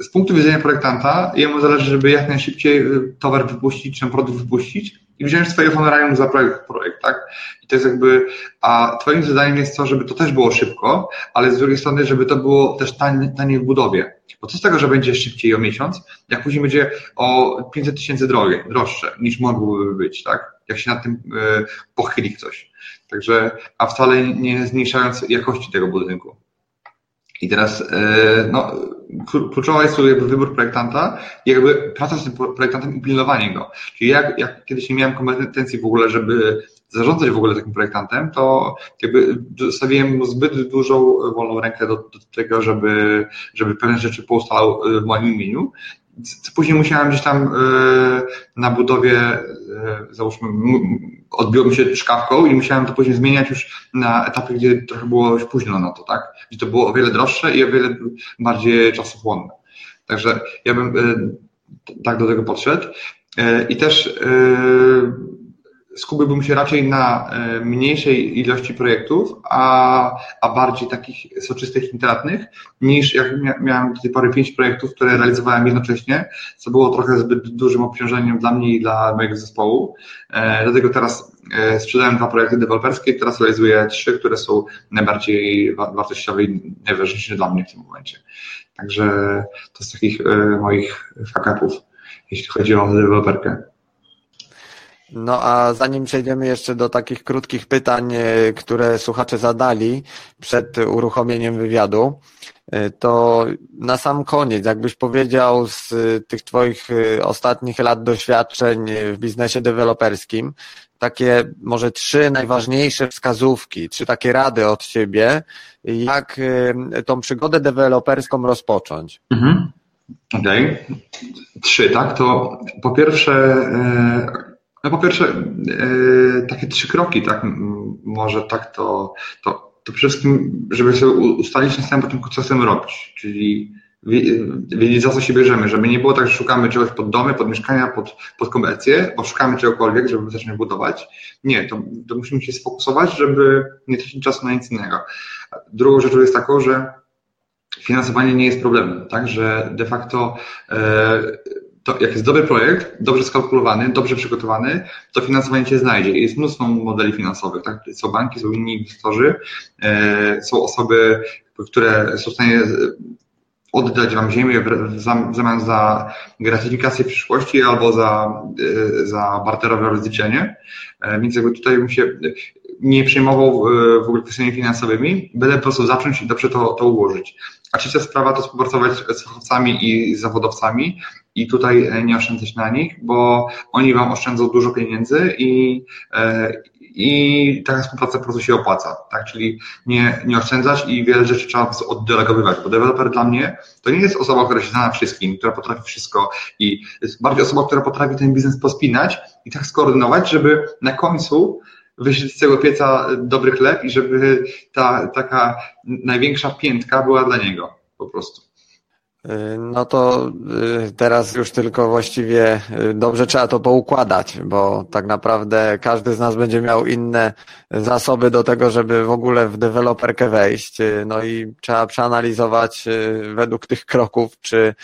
Speaker 3: z punktu widzenia projektanta, jemu zależy, żeby jak najszybciej towar wypuścić, czy produkt wypuścić i wziąć swoje honorarium za projekt, projekt, tak? I to jest jakby, a twoim zadaniem jest to, żeby to też było szybko, ale z drugiej strony, żeby to było też taniej, taniej w budowie. Bo co z tego, że będzie szybciej o miesiąc, jak później będzie o 500 tysięcy drogie, droższe niż mogłoby być, tak? Jak się nad tym y, pochyli ktoś. Także, a wcale nie zmniejszając jakości tego budynku. I teraz e, no, kluczowa jest tu jakby wybór projektanta i jakby praca z tym projektantem i pilnowanie go. Czyli jak, jak kiedyś nie miałem kompetencji w ogóle, żeby zarządzać w ogóle takim projektantem, to jakby zostawiłem mu zbyt dużą wolną rękę do, do tego, żeby, żeby pewne rzeczy poustalał w moim imieniu Później musiałem gdzieś tam e, na budowie, e, załóżmy, odbiło mi się szkawką i musiałem to później zmieniać już na etapie, gdzie trochę było już późno na to, tak? Gdzie to było o wiele droższe i o wiele bardziej czasochłonne. Także ja bym e, tak do tego podszedł. I też skupiłbym się raczej na e, mniejszej ilości projektów, a, a bardziej takich soczystych, intratnych, niż jak miałem do tej pory pięć projektów, które realizowałem jednocześnie, co było trochę zbyt dużym obciążeniem dla mnie i dla mojego zespołu. E, dlatego teraz e, sprzedałem dwa projekty deweloperskie, teraz realizuję trzy, które są najbardziej wartościowe i najważniejsze dla mnie w tym momencie. Także to z takich moich fuck-upów, jeśli chodzi o deweloperkę.
Speaker 1: No a zanim przejdziemy jeszcze do takich krótkich pytań, e, które słuchacze zadali przed uruchomieniem wywiadu, e, to na sam koniec, jakbyś powiedział z tych Twoich e, ostatnich lat doświadczeń w biznesie deweloperskim, takie może trzy najważniejsze wskazówki, czy takie rady od Ciebie, jak tą przygodę deweloperską rozpocząć? Mhm.
Speaker 3: Okej. Okay. Trzy, tak? To po pierwsze no po pierwsze, e, takie trzy kroki, tak, może tak to, to, to przede wszystkim, żeby sobie ustalić na samym początku, co chcemy robić, czyli wiedzieć, za co się bierzemy, żeby nie było tak, że szukamy czegoś pod domy, pod mieszkania, pod, pod komercję, bo szukamy czegokolwiek, żeby zacząć budować. Nie, to, to musimy się sfokusować, żeby nie tracić czasu na nic innego. Drugą rzeczą jest taką, że finansowanie nie jest problemem, tak, że de facto e, to jak jest dobry projekt, dobrze skalkulowany, dobrze przygotowany, to finansowanie się znajdzie. Jest mnóstwo modeli finansowych, tak? Są banki, są inni inwestorzy, e, są osoby, które są w stanie oddać Wam ziemię w zamian za gratyfikację w przyszłości albo za, e, za barterowe rozliczenie. E, więc jakby tutaj bym się nie przejmował w ogóle kwestiami finansowymi, byle po prostu zacząć i dobrze to, to ułożyć. A trzecia sprawa to współpracować z fachowcami i zawodowcami i tutaj e, nie oszczędzać na nich, bo oni Wam oszczędzą dużo pieniędzy i, e, i taka współpraca po prostu się opłaca, tak? Czyli nie, nie oszczędzać i wiele rzeczy trzeba oddelegowywać, bo deweloper dla mnie to nie jest osoba, która się zna na wszystkim, która potrafi wszystko i jest bardziej osoba, która potrafi ten biznes pospinać i tak skoordynować, żeby na końcu wyjść z tego pieca dobry chleb i żeby ta taka największa piętka była dla niego po prostu.
Speaker 1: Y, no to y, teraz już tylko właściwie y, dobrze trzeba to poukładać, bo tak naprawdę każdy z nas będzie miał inne zasoby do tego, żeby w ogóle w deweloperkę wejść. No i trzeba przeanalizować według tych kroków, czy Y,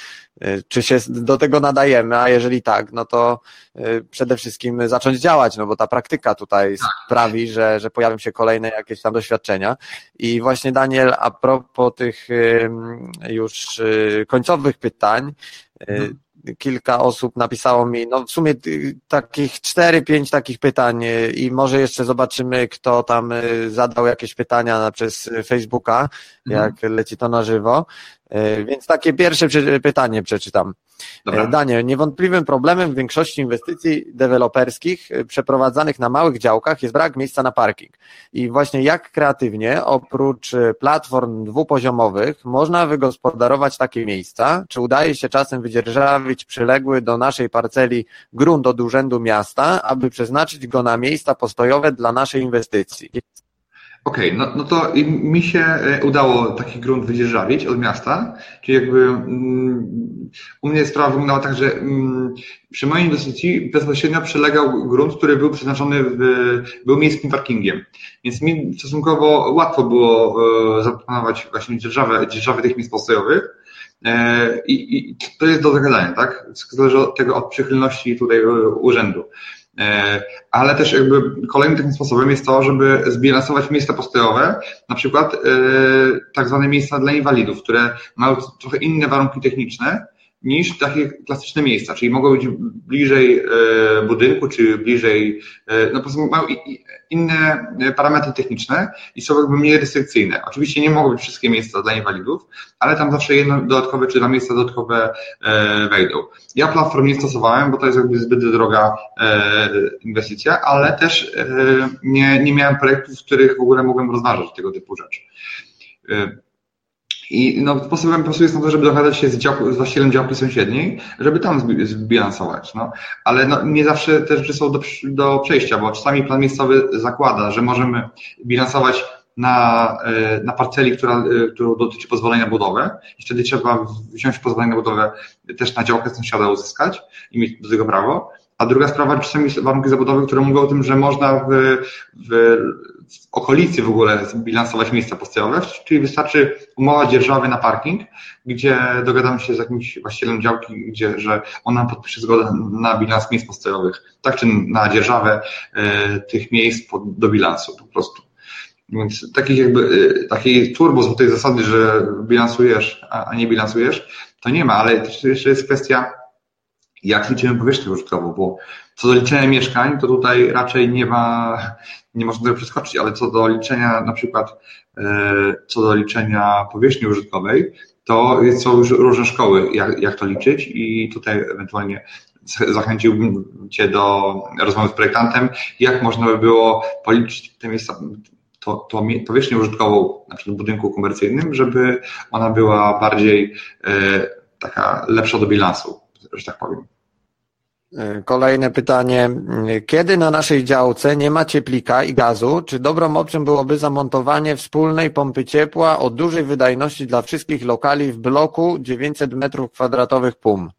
Speaker 1: czy się do tego nadajemy, a jeżeli tak, no to y, przede wszystkim zacząć działać, no bo ta praktyka tutaj tak. sprawi, że, że pojawią się kolejne jakieś tam doświadczenia. I właśnie Daniel, a propos tych już y, końcowych pytań, mhm. Kilka osób napisało mi, no w sumie takich cztery, pięć takich pytań i może jeszcze zobaczymy, kto tam zadał jakieś pytania przez Facebooka, mhm. jak leci to na żywo. Więc takie pierwsze pytanie przeczytam. Dobra. E, Daniel, niewątpliwym problemem w większości inwestycji deweloperskich e, przeprowadzanych na małych działkach jest brak miejsca na parking. I właśnie jak kreatywnie, oprócz platform dwupoziomowych, można wygospodarować takie miejsca? Czy udaje się czasem wydzierżawić przyległy do naszej parceli grunt od Urzędu Miasta, aby przeznaczyć go na miejsca postojowe dla naszej inwestycji?
Speaker 3: Okej, okay, no, no to mi się e, udało taki grunt wydzierżawić od miasta, czyli jakby mm, u mnie sprawa wyglądała tak, że mm, przy mojej inwestycji bezpośrednio przylegał grunt, który był przeznaczony, w, był miejskim parkingiem, więc mi stosunkowo łatwo było e, zaplanować właśnie dzierżawę, dzierżawę tych miejsc postojowych I, i to jest do zagadania, tak? Zależy od tego, od przychylności tutaj urzędu. Ale też jakby kolejnym takim sposobem jest to, żeby zbilansować miejsca postojowe, na przykład tak zwane miejsca dla inwalidów, które mają trochę inne warunki techniczne, niż takie klasyczne miejsca, czyli mogą być bliżej e, budynku, czy bliżej, e, no po prostu mają inne parametry techniczne i są jakby mniej restrykcyjne. Oczywiście nie mogą być wszystkie miejsca dla inwalidów, ale tam zawsze jedno dodatkowe, czy dwa miejsca dodatkowe e, wejdą. Ja platform nie stosowałem, bo to jest jakby zbyt droga inwestycja, ale też nie, nie miałem projektów, w których w ogóle mogłem rozważać tego typu rzeczy. I no, sposobem po prostu jest na to, żeby dogadać się z, działku, z właścicielem działki sąsiedniej, żeby tam zbilansować. No. Ale no, nie zawsze te rzeczy są do, do przejścia, bo czasami plan miejscowy zakłada, że możemy bilansować na, e, na parceli, która, e, którą dotyczy pozwolenia budowy i wtedy trzeba wziąć pozwolenie na budowę też na działkę sąsiada uzyskać i mieć do tego prawo. A druga sprawa, czasami warunki zabudowe, które mówią o tym, że można w, w w okolicy w ogóle zbilansować miejsca postojowe, czyli wystarczy umowa dzierżawy na parking, gdzie dogadamy się z jakimś właścicielem działki, gdzie, że on nam podpisze zgodę na bilans miejsc postojowych, tak czy na dzierżawę e, tych miejsc pod, do bilansu po prostu. Więc takich jakby, e, takiej turbo złotej zasady, że bilansujesz, a, a nie bilansujesz, to nie ma, ale jeszcze jest kwestia, jak liczymy powierzchnię użytkową, bo co do liczenia mieszkań, to tutaj raczej nie ma, nie można tego przeskoczyć, ale co do liczenia na przykład, e, co do liczenia powierzchni użytkowej, to są już różne szkoły, jak, jak to liczyć i tutaj ewentualnie zachęciłbym Cię do rozmowy z projektantem, jak można by było policzyć te miejsca, to, to powierzchnię użytkową, na przykład w budynku komercyjnym, żeby ona była bardziej e, taka lepsza do bilansu, że tak powiem.
Speaker 1: Kolejne pytanie. Kiedy na naszej działce nie ma cieplika i gazu, czy dobrą opcją byłoby zamontowanie wspólnej pompy ciepła o dużej wydajności dla wszystkich lokali w bloku 900 m2 PUM?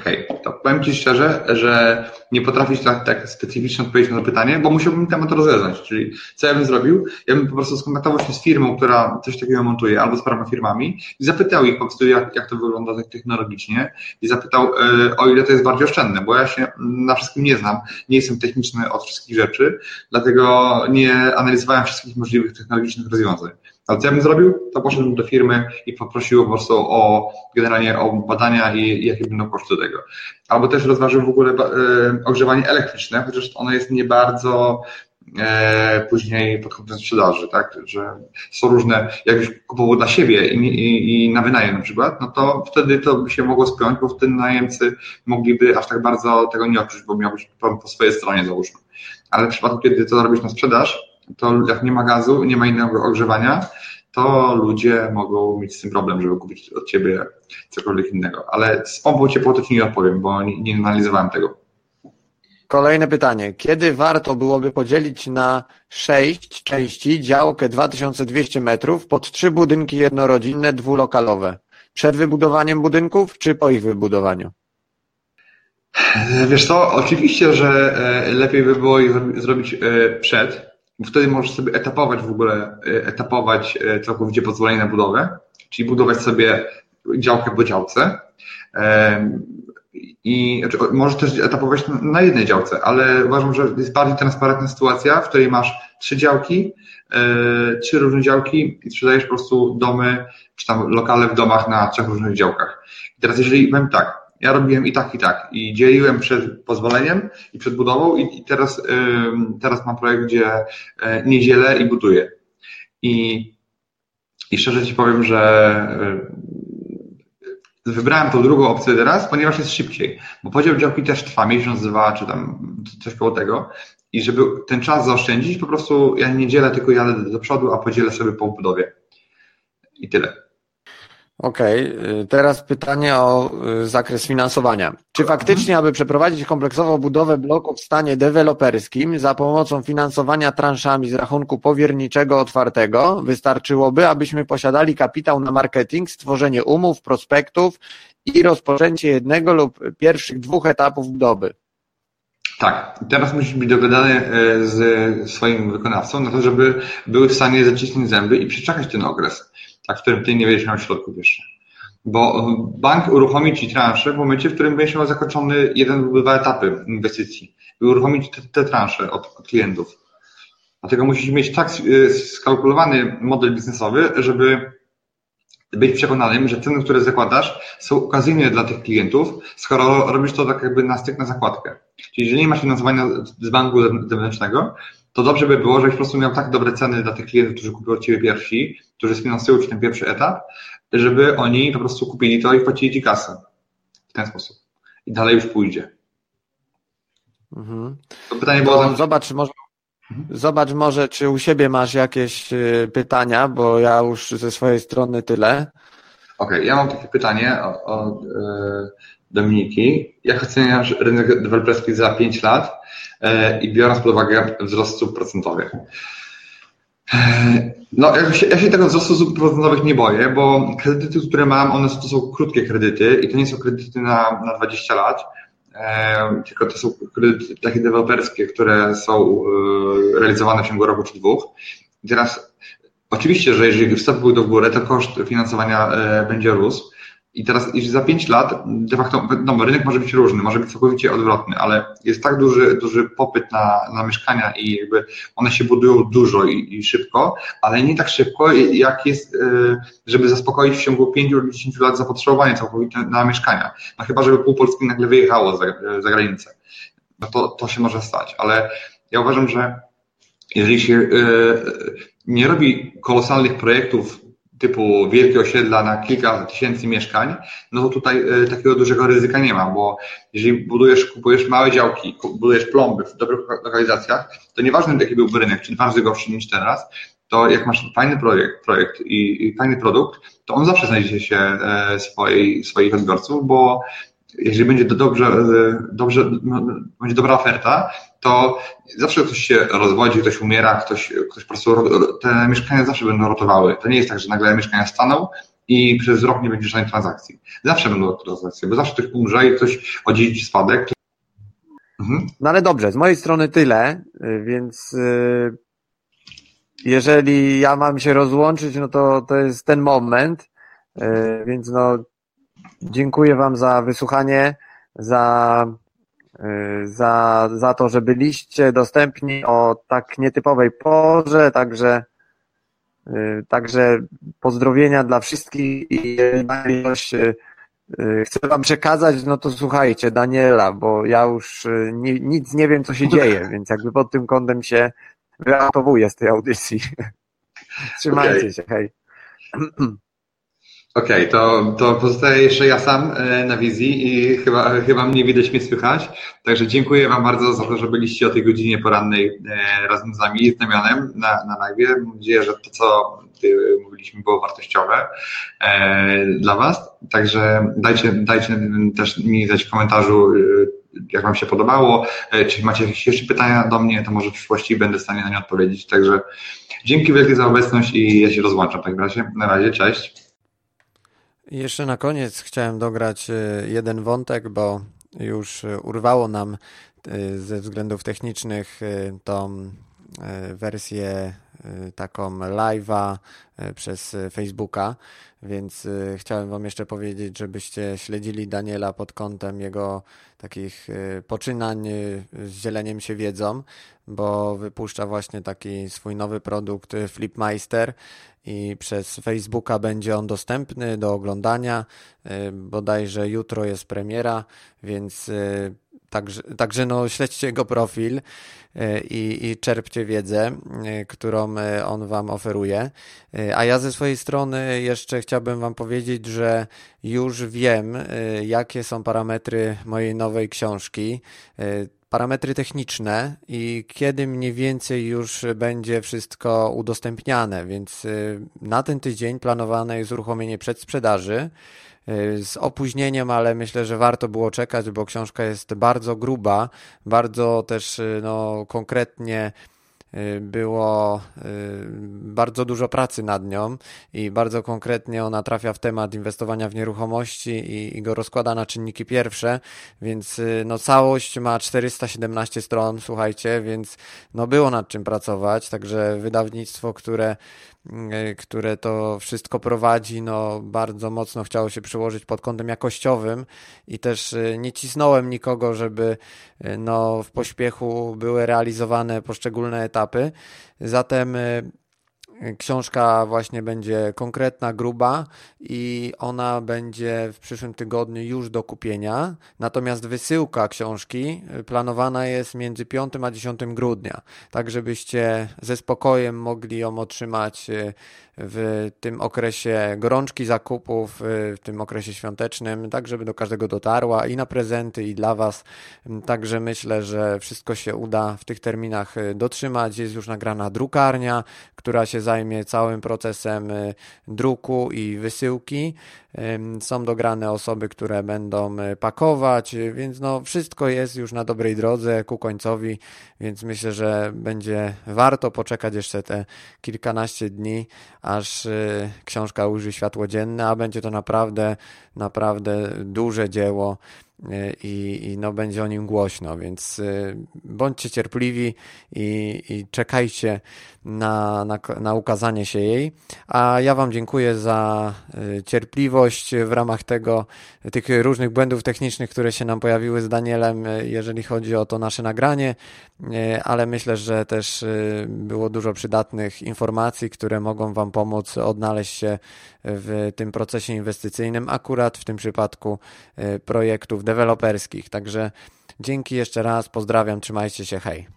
Speaker 3: Okej, okay. to powiem Ci szczerze, że nie potrafię tak, tak specyficznie odpowiedzieć na to pytanie, bo musiałbym temat rozeznać. Czyli co ja bym zrobił? Ja bym po prostu skontaktował się z firmą, która coś takiego montuje, albo z paroma firmami i zapytał ich po prostu, jak, jak to wygląda tak technologicznie i zapytał, e, o ile to jest bardziej oszczędne, bo ja się na wszystkim nie znam, nie jestem techniczny od wszystkich rzeczy, dlatego nie analizowałem wszystkich możliwych technologicznych rozwiązań. Ale co ja bym zrobił? To poszedłbym do firmy i poprosił po prostu o generalnie o badania i jakie będą koszty tego. Albo też rozważył w ogóle e, ogrzewanie elektryczne, chociaż ono jest nie bardzo e, później pod kątem sprzedaży, tak, że są różne, jakbyś kupował dla siebie i, i, i, na wynajem na przykład, no to wtedy to by się mogło spiąć, bo wtedy najemcy mogliby aż tak bardzo tego nie odczuć, bo miałbyś po swojej stronie załóżmy. Ale w przypadku, kiedy to robisz na sprzedaż, to jak nie ma gazu, nie ma innego ogrzewania, to ludzie mogą mieć z tym problem, żeby kupić od ciebie cokolwiek innego. Ale z pompą ciepło to ci nie odpowiem, bo nie, nie analizowałem tego.
Speaker 1: Kolejne pytanie. Kiedy warto byłoby podzielić na sześć części działkę 2200 metrów pod trzy budynki jednorodzinne, dwulokalowe? Przed wybudowaniem budynków, czy po ich wybudowaniu?
Speaker 3: Wiesz co, oczywiście, że e, lepiej by było je zrobić e, wtedy możesz sobie etapować w ogóle, e, etapować e, całkowicie pozwolenie na budowę, czyli budować sobie działkę po działce. I znaczy, możesz też etapować na jednej działce, ale uważam, że jest bardziej transparentna sytuacja, w której masz trzy działki, e, trzy różne działki i sprzedajesz po prostu domy, czy tam lokale w domach na trzech różnych działkach. I teraz jeżeli powiem tak, ja robiłem i tak, i tak. I dzieliłem przed pozwoleniem i przed budową i, i teraz, teraz mam projekt, gdzie e, nie dzielę i buduję. I, I szczerze Ci powiem, że wybrałem tą drugą opcję teraz, ponieważ jest szybciej. Bo podział działki też trwa miesiąc, dwa, czy tam coś koło tego. I żeby ten czas zaoszczędzić, po prostu ja nie dzielę, tylko jadę do przodu, a podzielę sobie po budowie. I tyle.
Speaker 1: Okej, okay. teraz pytanie o y, zakres finansowania. Czy faktycznie, aby przeprowadzić kompleksową budowę bloku w stanie deweloperskim za pomocą finansowania transzami z rachunku powierniczego otwartego wystarczyłoby, abyśmy posiadali kapitał na marketing, stworzenie umów, prospektów i rozpoczęcie jednego lub pierwszych dwóch etapów budowy?
Speaker 3: Tak, teraz musisz być dogadany e, z swoim wykonawcą na to, żeby były w stanie zacisnąć zęby i przeczekać ten okres w którym ty nie będziesz miał środków jeszcze. Bo bank uruchomi Ci transze w momencie, w którym będziesz miał zakończony jeden lub dwa etapy inwestycji. I uruchomić te, te transze od, od klientów. Dlatego musisz mieć tak skalkulowany model biznesowy, żeby być przekonanym, że ceny, które zakładasz, są okazyjne dla tych klientów, skoro robisz to tak jakby na styk na zakładkę. Czyli jeżeli nie masz finansowania z banku zewnętrznego, to dobrze by było, żebyś po prostu miał tak dobre ceny dla tych klientów, którzy kupią od Ciebie pierwsi, którzy sfinansują Ci ten pierwszy etap, żeby oni po prostu kupili to i płacili Ci kasę. W ten sposób. I dalej już pójdzie.
Speaker 1: Mhm. To pytanie było... To zobacz, może Mhm. Zobacz może, czy u siebie masz jakieś y, pytania, bo ja już ze swojej strony tyle.
Speaker 3: Okej, okay, ja mam takie pytanie od e, Dominiki. Jak oceniasz rynek deweloperski za 5 lat i biorąc pod uwagę wzrost stóp procentowych? E, no, ja się, ja się tego wzrostu stóp procentowych nie boję, bo kredyty, które mam, one to są krótkie kredyty i to nie są kredyty na, na 20 lat tylko to są kredyty takie deweloperskie, które są e, realizowane w ciągu roku czy dwóch. I teraz oczywiście, że jeżeli wstęp pójdą w górę, to koszt finansowania e, będzie rósł, i teraz, jeśli za 5 lat, de facto, no, rynek może być różny, może być całkowicie odwrotny, ale jest tak duży, duży popyt na, na mieszkania i jakby one się budują dużo i, i szybko, ale nie tak szybko, jak jest, y, żeby zaspokoić w ciągu 5 lub 10 lat zapotrzebowanie całkowite na mieszkania. No chyba, żeby pół Polski nagle wyjechało za, za granicę. No to, to się może stać, ale ja uważam, że jeżeli się y, nie robi kolosalnych projektów typu wielkie osiedla na kilka tysięcy mieszkań, no to tutaj e, takiego dużego ryzyka nie ma, bo jeżeli budujesz, kupujesz małe działki, budujesz plomby w dobrych lokalizacjach, to nieważne jaki byłby rynek, czy bardzo gorszy niż teraz, to jak masz fajny projekt, projekt i, i fajny produkt, to on zawsze znajdzie się e, swojej, swoich odbiorców, bo jeżeli będzie to dobrze, e, dobrze no, będzie dobra oferta, to zawsze ktoś się rozwodzi, ktoś umiera, ktoś, ktoś po prostu, te mieszkania zawsze będą rotowały. To nie jest tak, że nagle mieszkania staną i przez rok nie będzie żadnej transakcji. Zawsze będą transakcje, bo zawsze ktoś umrze i ktoś odziedziczy spadek.
Speaker 1: Mhm. No ale dobrze, z mojej strony tyle, więc y, jeżeli ja mam się rozłączyć, no to to jest ten moment, y, więc no dziękuję Wam za wysłuchanie, za Y, za, za to, że byliście dostępni o tak nietypowej porze, także y, Także pozdrowienia dla wszystkich i coś y, chcę Wam przekazać, no to słuchajcie, Daniela, bo ja już nic nie wiem, co się dzieje, więc jakby pod tym kątem się wyratowuję z tej audycji. Trzymajcie okay. się, hej.
Speaker 3: Okej, okay, to, to pozostaje jeszcze ja sam e, na wizji i chyba, chyba mnie widać, mnie słychać. Także dziękuję Wam bardzo za to, że byliście o tej godzinie porannej e, razem z nami, z Damianem na, na live. Mam nadzieję, że to, co mówiliśmy, było wartościowe e, dla Was. Także dajcie, dajcie też mi znać w komentarzu, jak Wam się podobało. Czy macie jakieś jeszcze pytania do mnie, to może w przyszłości będę w stanie na nie odpowiedzieć. Także dzięki wielkie za obecność i ja się rozłączam w takim razie. Na razie, cześć.
Speaker 1: Jeszcze na koniec chciałem dograć e, jeden wątek, bo już e, urwało nam e, ze względów technicznych tą wersję taką live'a przez Facebooka, więc chciałem Wam jeszcze powiedzieć, żebyście śledzili Daniela pod kątem jego takich poczynań z dzieleniem się wiedzą, bo wypuszcza właśnie taki swój nowy produkt Flipmeister i przez Facebooka będzie on dostępny do oglądania. Y, bodajże jutro jest premiera, więc y, także, także no, śledźcie jego profil y, i, i czerpcie wiedzę, którą on Wam oferuje. A ja ze swojej strony jeszcze chciałbym Wam powiedzieć, że już wiem, jakie są parametry mojej nowej książki parametry techniczne i kiedy mniej więcej już będzie wszystko udostępniane, więc na ten tydzień planowane jest uruchomienie przedsprzedaży y, z opóźnieniem, ale myślę, że warto było czekać, bo książka jest bardzo gruba, bardzo też y, no, konkretnie Y, było y, bardzo dużo pracy nad nią i bardzo konkretnie ona trafia w temat inwestowania w nieruchomości i, i go rozkłada na czynniki pierwsze, więc y, no całość ma 417 stron, słuchajcie, więc no było nad czym pracować, także wydawnictwo, które które to wszystko prowadzi, no bardzo mocno chciało się przyłożyć pod kątem jakościowym i też nie cisnąłem nikogo, żeby no w pośpiechu były realizowane poszczególne etapy. Zatem Książka właśnie będzie konkretna, gruba i ona będzie w przyszłym tygodniu już do kupienia. Natomiast wysyłka książki y, planowana jest między 5 a 10 grudnia, tak żebyście ze spokojem mogli ją otrzymać y, w tym okresie gorączki zakupów, y, w tym okresie świątecznym, tak żeby do każdego dotarła i na prezenty, i dla Was. Także myślę, że wszystko się uda w tych terminach y, dotrzymać. Jest już nagrana drukarnia, która się zajmie całym procesem y, druku i wysyłki. Są dograne osoby, które będą pakować, więc no wszystko jest już na dobrej drodze ku końcowi, więc myślę, że będzie warto poczekać jeszcze te kilkanaście dni, aż e, książka ujrzy światło dzienne, a będzie to naprawdę, naprawdę duże dzieło i, i no będzie o nim głośno, więc y, bądźcie cierpliwi i, i czekajcie na, na, na, ukazanie się jej. A ja Wam dziękuję za y, cierpliwość w ramach tego, tych różnych błędów technicznych, które się nam pojawiły z Danielem, jeżeli chodzi o to nasze nagranie, ale myślę, że też było dużo przydatnych informacji, które mogą Wam pomóc odnaleźć się w tym procesie inwestycyjnym, akurat w tym przypadku projektów deweloperskich. Także dzięki jeszcze raz, pozdrawiam, trzymajcie się, hej.